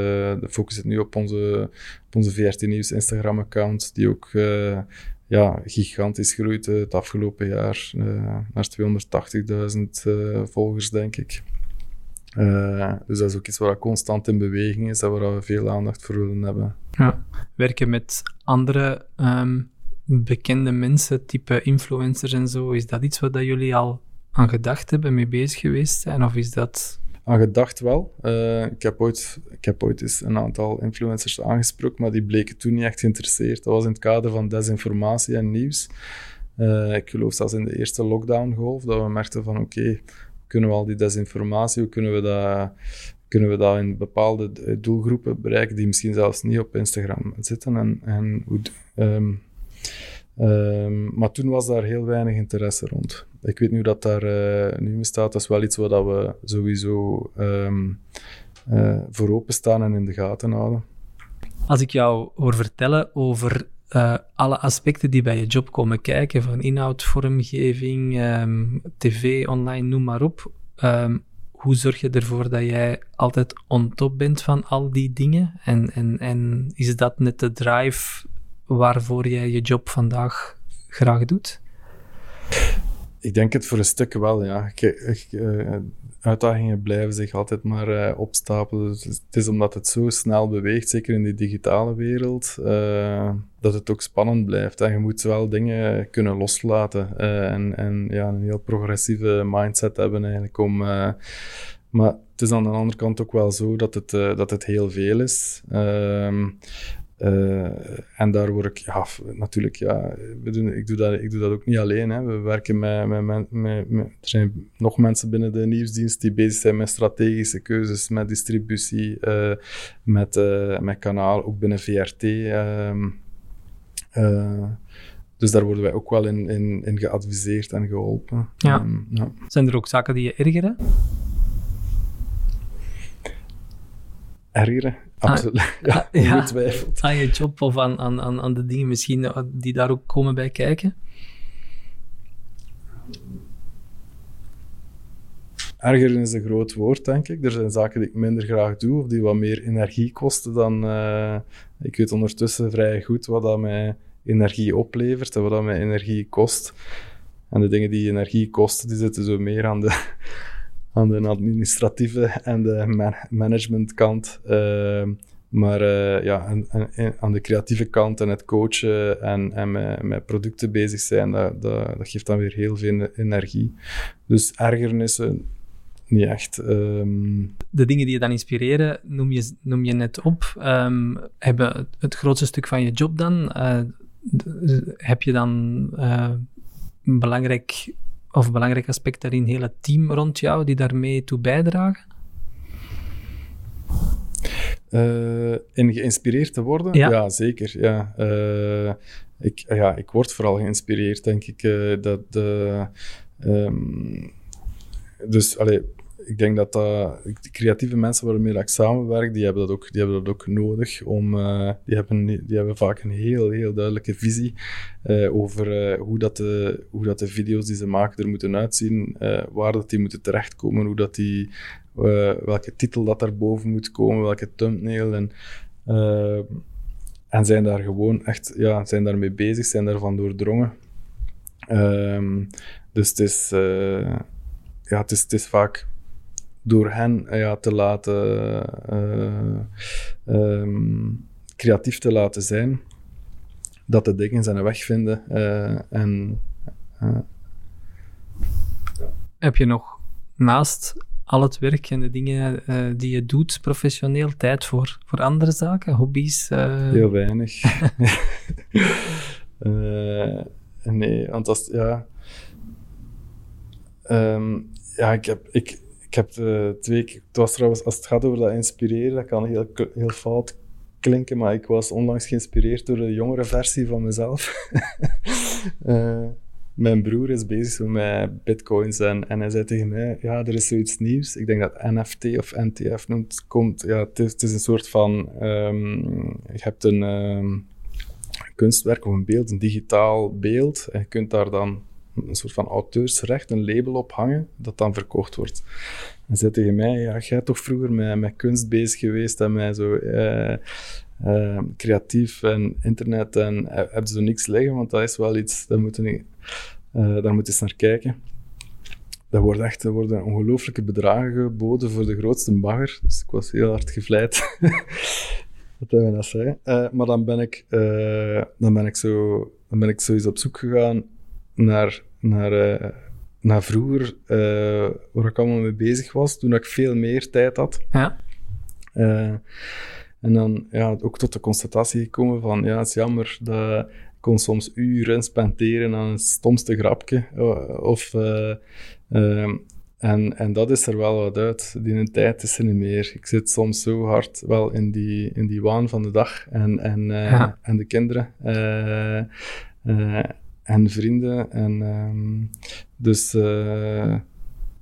Speaker 1: de focus zit nu op onze, op onze VRT Nieuws Instagram-account, die ook ja, gigantisch groeit het afgelopen jaar. naar 280.000 volgers, denk ik. Uh, dus dat is ook iets waar constant in beweging is en waar we veel aandacht voor willen hebben.
Speaker 2: Ja. Werken met andere um, bekende mensen, type influencers en zo, is dat iets wat jullie al aan gedacht hebben, mee bezig geweest zijn? Of is dat...
Speaker 1: Aan gedacht wel. Uh, ik, heb ooit, ik heb ooit eens een aantal influencers aangesproken, maar die bleken toen niet echt geïnteresseerd. Dat was in het kader van desinformatie en nieuws. Uh, ik geloof zelfs in de eerste lockdown-golf, dat we merkten van oké, okay, kunnen we al die desinformatie, hoe kunnen we dat, kunnen we dat in bepaalde doelgroepen bereiken die misschien zelfs niet op Instagram zitten. En, en hoe, um, um, maar toen was daar heel weinig interesse rond. Ik weet nu dat daar uh, nu staat, dat is wel iets wat we sowieso um, uh, voor openstaan en in de gaten houden.
Speaker 2: Als ik jou hoor vertellen over uh, alle aspecten die bij je job komen kijken, van inhoud, vormgeving, um, tv, online, noem maar op. Um, hoe zorg je ervoor dat jij altijd on top bent van al die dingen? En, en, en is dat net de drive waarvoor jij je job vandaag graag doet?
Speaker 1: Ik denk het voor een stuk wel, ja. Ik, ik, uh, uitdagingen blijven zich altijd maar uh, opstapelen. Dus het is omdat het zo snel beweegt, zeker in die digitale wereld, uh, dat het ook spannend blijft. En je moet wel dingen kunnen loslaten uh, en, en ja, een heel progressieve mindset hebben eigenlijk om... maar het is aan de andere kant ook wel zo dat het, dat het heel veel is. Ehm, uh, en daar word ik, ja, natuurlijk, ja, we doen, ik, doe dat, ik doe dat ook niet alleen. Hè. We werken met, met, met, met, Er zijn nog mensen binnen de nieuwsdienst die bezig zijn met strategische keuzes, met distributie, uh, met, uh, met kanaal, ook binnen VRT. Ehm, dus daar worden wij ook wel in, in, in geadviseerd en geholpen.
Speaker 2: Ja.
Speaker 1: Ehm, ja.
Speaker 2: Zijn er ook zaken die je ergeren?
Speaker 1: Ergeren? Absoluut. ja,
Speaker 2: ah, ja.
Speaker 1: ongetwijfeld.
Speaker 2: Aan je job of aan, aan, aan, aan de dingen misschien eh, die daar ook komen bij kijken?
Speaker 1: Ergeren is een groot woord, denk ik. Er zijn zaken die ik minder graag doe, of die wat meer energie kosten dan... eh, ik weet ondertussen vrij goed wat dat mij energie oplevert en wat dat mij energie kost. En de dingen die energie kosten, die zitten zo meer aan de, aan de administratieve en de man managementkant. Uh, maar uh, ja, aan, aan, de creatieve kant en het coachen en, en met, producten bezig zijn, dat, dat, geeft dan weer heel veel energie. Dus ergernissen, niet echt. Um...
Speaker 2: De dingen die je dan inspireren, noem je, noem je net op. Um, hebben het grootste stuk van je job dan? Uh, heb je dan uh, een belangrijk of belangrijk aspect daarin, het team rond jou die daarmee toe bijdragen?
Speaker 1: Uh, in geïnspireerd te worden?
Speaker 2: Ja,
Speaker 1: ja zeker. Ja. Uh, ik, ja, ik word vooral geïnspireerd, denk ik. Uh, dat, um, dus, allee, ik denk dat dat, de creatieve mensen waarmee ik samenwerk, die hebben dat ook, die hebben dat ook nodig. Om, uh, die, hebben, die hebben vaak een heel, heel duidelijke visie uh, over hoe, dat de, hoe dat de video's die ze maken er moeten uitzien, waar dat die moeten terechtkomen, hoe dat die, welke titel dat daarboven moet komen, welke thumbnail. En, en zijn daar gewoon echt, ja, zijn daarmee bezig, zijn daarvan doordrongen. Um, dus het is, ja, is, het is vaak door hen ja, te laten uh, um, creatief te laten zijn, dat de dingen zijn weg vinden. Uh, en, uh,
Speaker 2: Heb je nog naast al het werk en de dingen die je doet professioneel tijd voor, voor andere zaken, hobby's?
Speaker 1: Heel weinig. <laughs> nee, want als, ja, um, ja, ik heb, ik heb de twee keer, het was trouwens, als het gaat over dat inspireren, dat kan heel, heel fout klinken, maar ik was onlangs geïnspireerd door de jongere versie van mezelf. uh, <laughs> mijn broer is bezig met bitcoins en, en hij zei tegen mij, ja, er is zoiets nieuws. Ik denk dat NFT of NTF noemt, komt. Ja, het is, het is een soort van, um, je hebt een um, kunstwerk of een beeld, een digitaal beeld, en je kunt daar dan een soort van auteursrecht, een label ophangen, dat dan verkocht wordt. En zei tegen mij, ja, jij toch vroeger met, met kunst bezig geweest en mij zo eh, eh, creatief en internet en eh, heb zo niks liggen, want dat is wel iets, daar moet je, daar moet eens naar kijken. Dat echt, er worden ongelooflijke bedragen geboden voor de grootste bagger, dus ik was heel hard gevleid. <laughs> dat hij dat zei. Maar dan ben ik, dan ben ik zo, dan ben ik op zoek gegaan naar, naar, uh, naar vroeger, uh, waar ik allemaal mee bezig was, toen ik veel meer tijd had.
Speaker 2: Ja.
Speaker 1: Uh, en dan ja, ook tot de constatatie gekomen van, ja, het is jammer dat ik kon soms uren spenderen aan het stomste grapje. Of, en, en dat is er wel wat uit. Die een tijd is er niet meer. Ik zit soms zo hard wel in die, in die waan van de dag en, en, ja. en de kinderen en vrienden. En, um, dus, uh,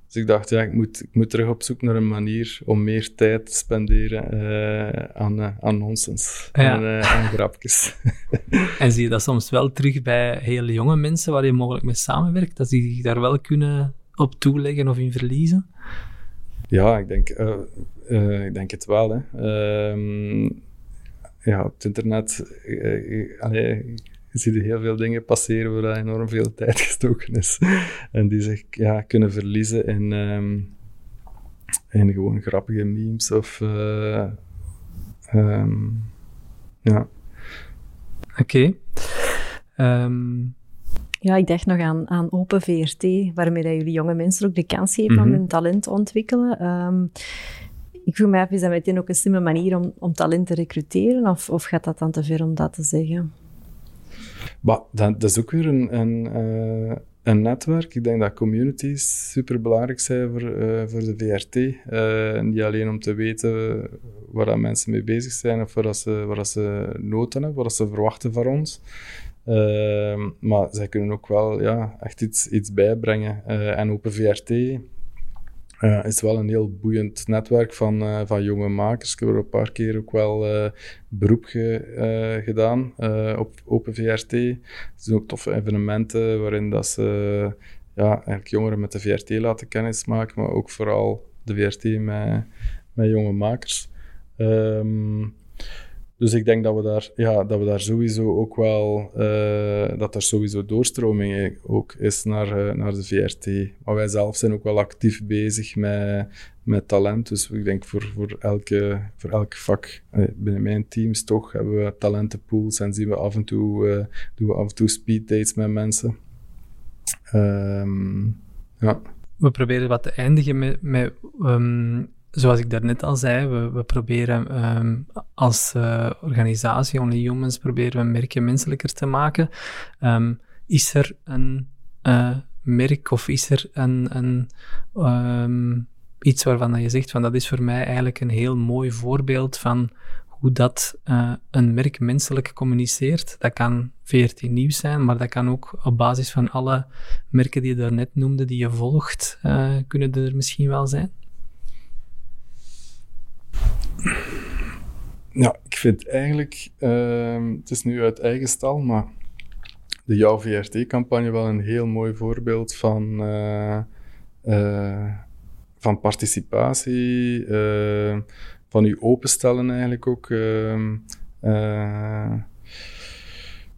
Speaker 1: dus ik dacht, ja, ik moet, ik moet terug op zoek naar een manier om meer tijd te spenderen uh, aan, uh, aan nonsens
Speaker 2: ja.
Speaker 1: en aan grapjes. <laughs>
Speaker 2: en zie je dat soms wel terug bij hele jonge mensen waar je mogelijk mee samenwerkt, dat die zich daar wel kunnen op toeleggen of in verliezen?
Speaker 1: Ja, ik denk, ik denk het wel. Hè. Um, ja, op het internet... allee, <laughs> je ziet heel veel dingen passeren waar enorm veel tijd gestoken is. en die zich ja, kunnen verliezen in, um, in gewoon grappige memes of... Uh, um, ja.
Speaker 2: Oké. Okay. Um,
Speaker 3: ja, ik dacht nog aan, aan Open VRT, waarmee dat jullie jonge mensen ook de kans geven mm -hmm. om hun talent te ontwikkelen. Um, ik vroeg me af, is dat meteen ook een slimme manier om, om talent te recruteren? Of, of gaat dat dan te ver om dat te zeggen?
Speaker 1: Maar dat, dat is ook weer een, een, uh, een netwerk. Ik denk dat communities super belangrijk zijn voor, uh, voor de VRT. Uh, niet alleen om te weten waar dat mensen mee bezig zijn of dat ze, waar ze nood hebben, wat ze verwachten van ons. Maar zij kunnen ook wel ja, echt iets, iets bijbrengen. En Open VRT uh, is wel een heel boeiend netwerk van, uh, van jonge makers. Ik heb er een paar keer ook wel uh, beroep ge, gedaan op Open VRT. Het zijn ook toffe evenementen waarin dat ze ja, eigenlijk jongeren met de VRT laten kennismaken, maar ook vooral de VRT met, met jonge makers. Um, dus ik denk dat we daar, ja, dat we daar sowieso ook wel, uh, dat er sowieso doorstroming ook is naar, uh, naar de VRT. Maar wij zelf zijn ook wel actief bezig met, met talent. Dus ik denk voor, voor, elke, voor elk vak uh, binnen mijn teams toch hebben we talentenpools en zien we af en toe, doen we af en toe speed dates met mensen. Um, ja.
Speaker 2: We proberen wat te eindigen met, met um, zoals ik daarnet al zei, we, we proberen um, als uh, organisatie, Only Humans, proberen we merken menselijker te maken. Um, is er een uh, merk of is er een, um, iets waarvan je zegt van dat is voor mij eigenlijk een heel mooi voorbeeld van hoe dat uh, een merk menselijk communiceert. Dat kan VRT Nieuws zijn, maar dat kan ook op basis van alle merken die je daarnet noemde, die je volgt, kunnen er misschien wel zijn.
Speaker 1: Ja, ik vind eigenlijk, uh, het is nu uit eigen stal, maar de Jouw VRT-campagne wel een heel mooi voorbeeld van, uh, uh, van participatie, uh, van u openstellen eigenlijk ook. Ehm,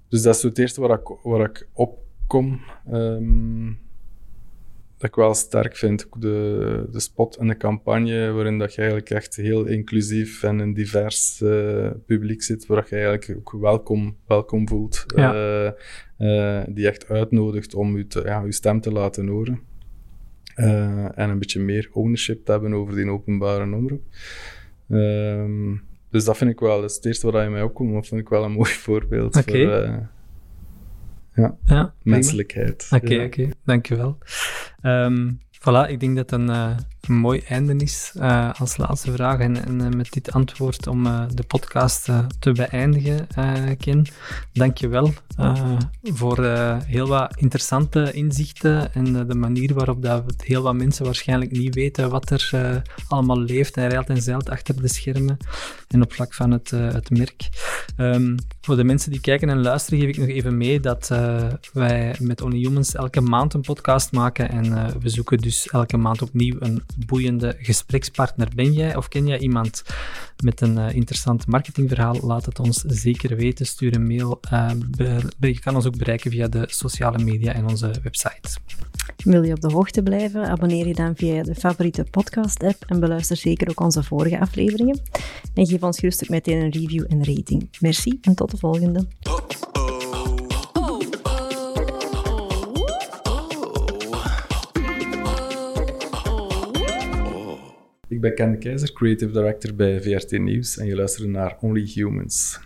Speaker 1: dus dat is het eerste waar ik, waar ik op kom. Um, dat ik wel sterk vind. De, de spot en de campagne, waarin dat je eigenlijk echt heel inclusief en een divers uh, publiek zit, waar je eigenlijk ook welkom, welkom voelt. Ja. Uh, die echt uitnodigt om je, te, ja, je stem te laten horen. en een beetje meer ownership te hebben over die openbare omroep. Ehm, dus dat vind ik wel, dat is het eerste waar je mij opkomt, dat vind ik wel een <laughs> mooi voorbeeld okay. voor ja, ja menselijkheid.
Speaker 2: Oké, okay, ja. oké, okay. dankjewel. Um, voilà, ik denk dat een, uh, mooi einde is uh, als laatste vraag. En, uh, met dit antwoord om de podcast te beëindigen, Ken. Dank je wel voor heel wat interessante inzichten en de manier waarop dat heel wat mensen waarschijnlijk niet weten wat er allemaal leeft en rijlt en zeilt achter de schermen en op vlak van het, het merk. Um, voor de mensen die kijken en luisteren geef ik nog even mee dat wij met Only Humans elke maand een podcast maken en we zoeken dus elke maand opnieuw een boeiende gesprekspartner. Ben jij of ken jij iemand met een uh, interessant marketingverhaal? Laat het ons zeker weten. Stuur een mail. Uh, je kan ons ook bereiken via de sociale media en onze website.
Speaker 3: Wil je op de hoogte blijven? Abonneer je dan via de favoriete podcast-app en beluister zeker ook onze vorige afleveringen. En geef ons gerust ook meteen een review en rating. Merci en tot de volgende.
Speaker 1: Ik ben Ken de Keizer, Creative Director bij VRT Nieuws en je luistert naar Only Humans.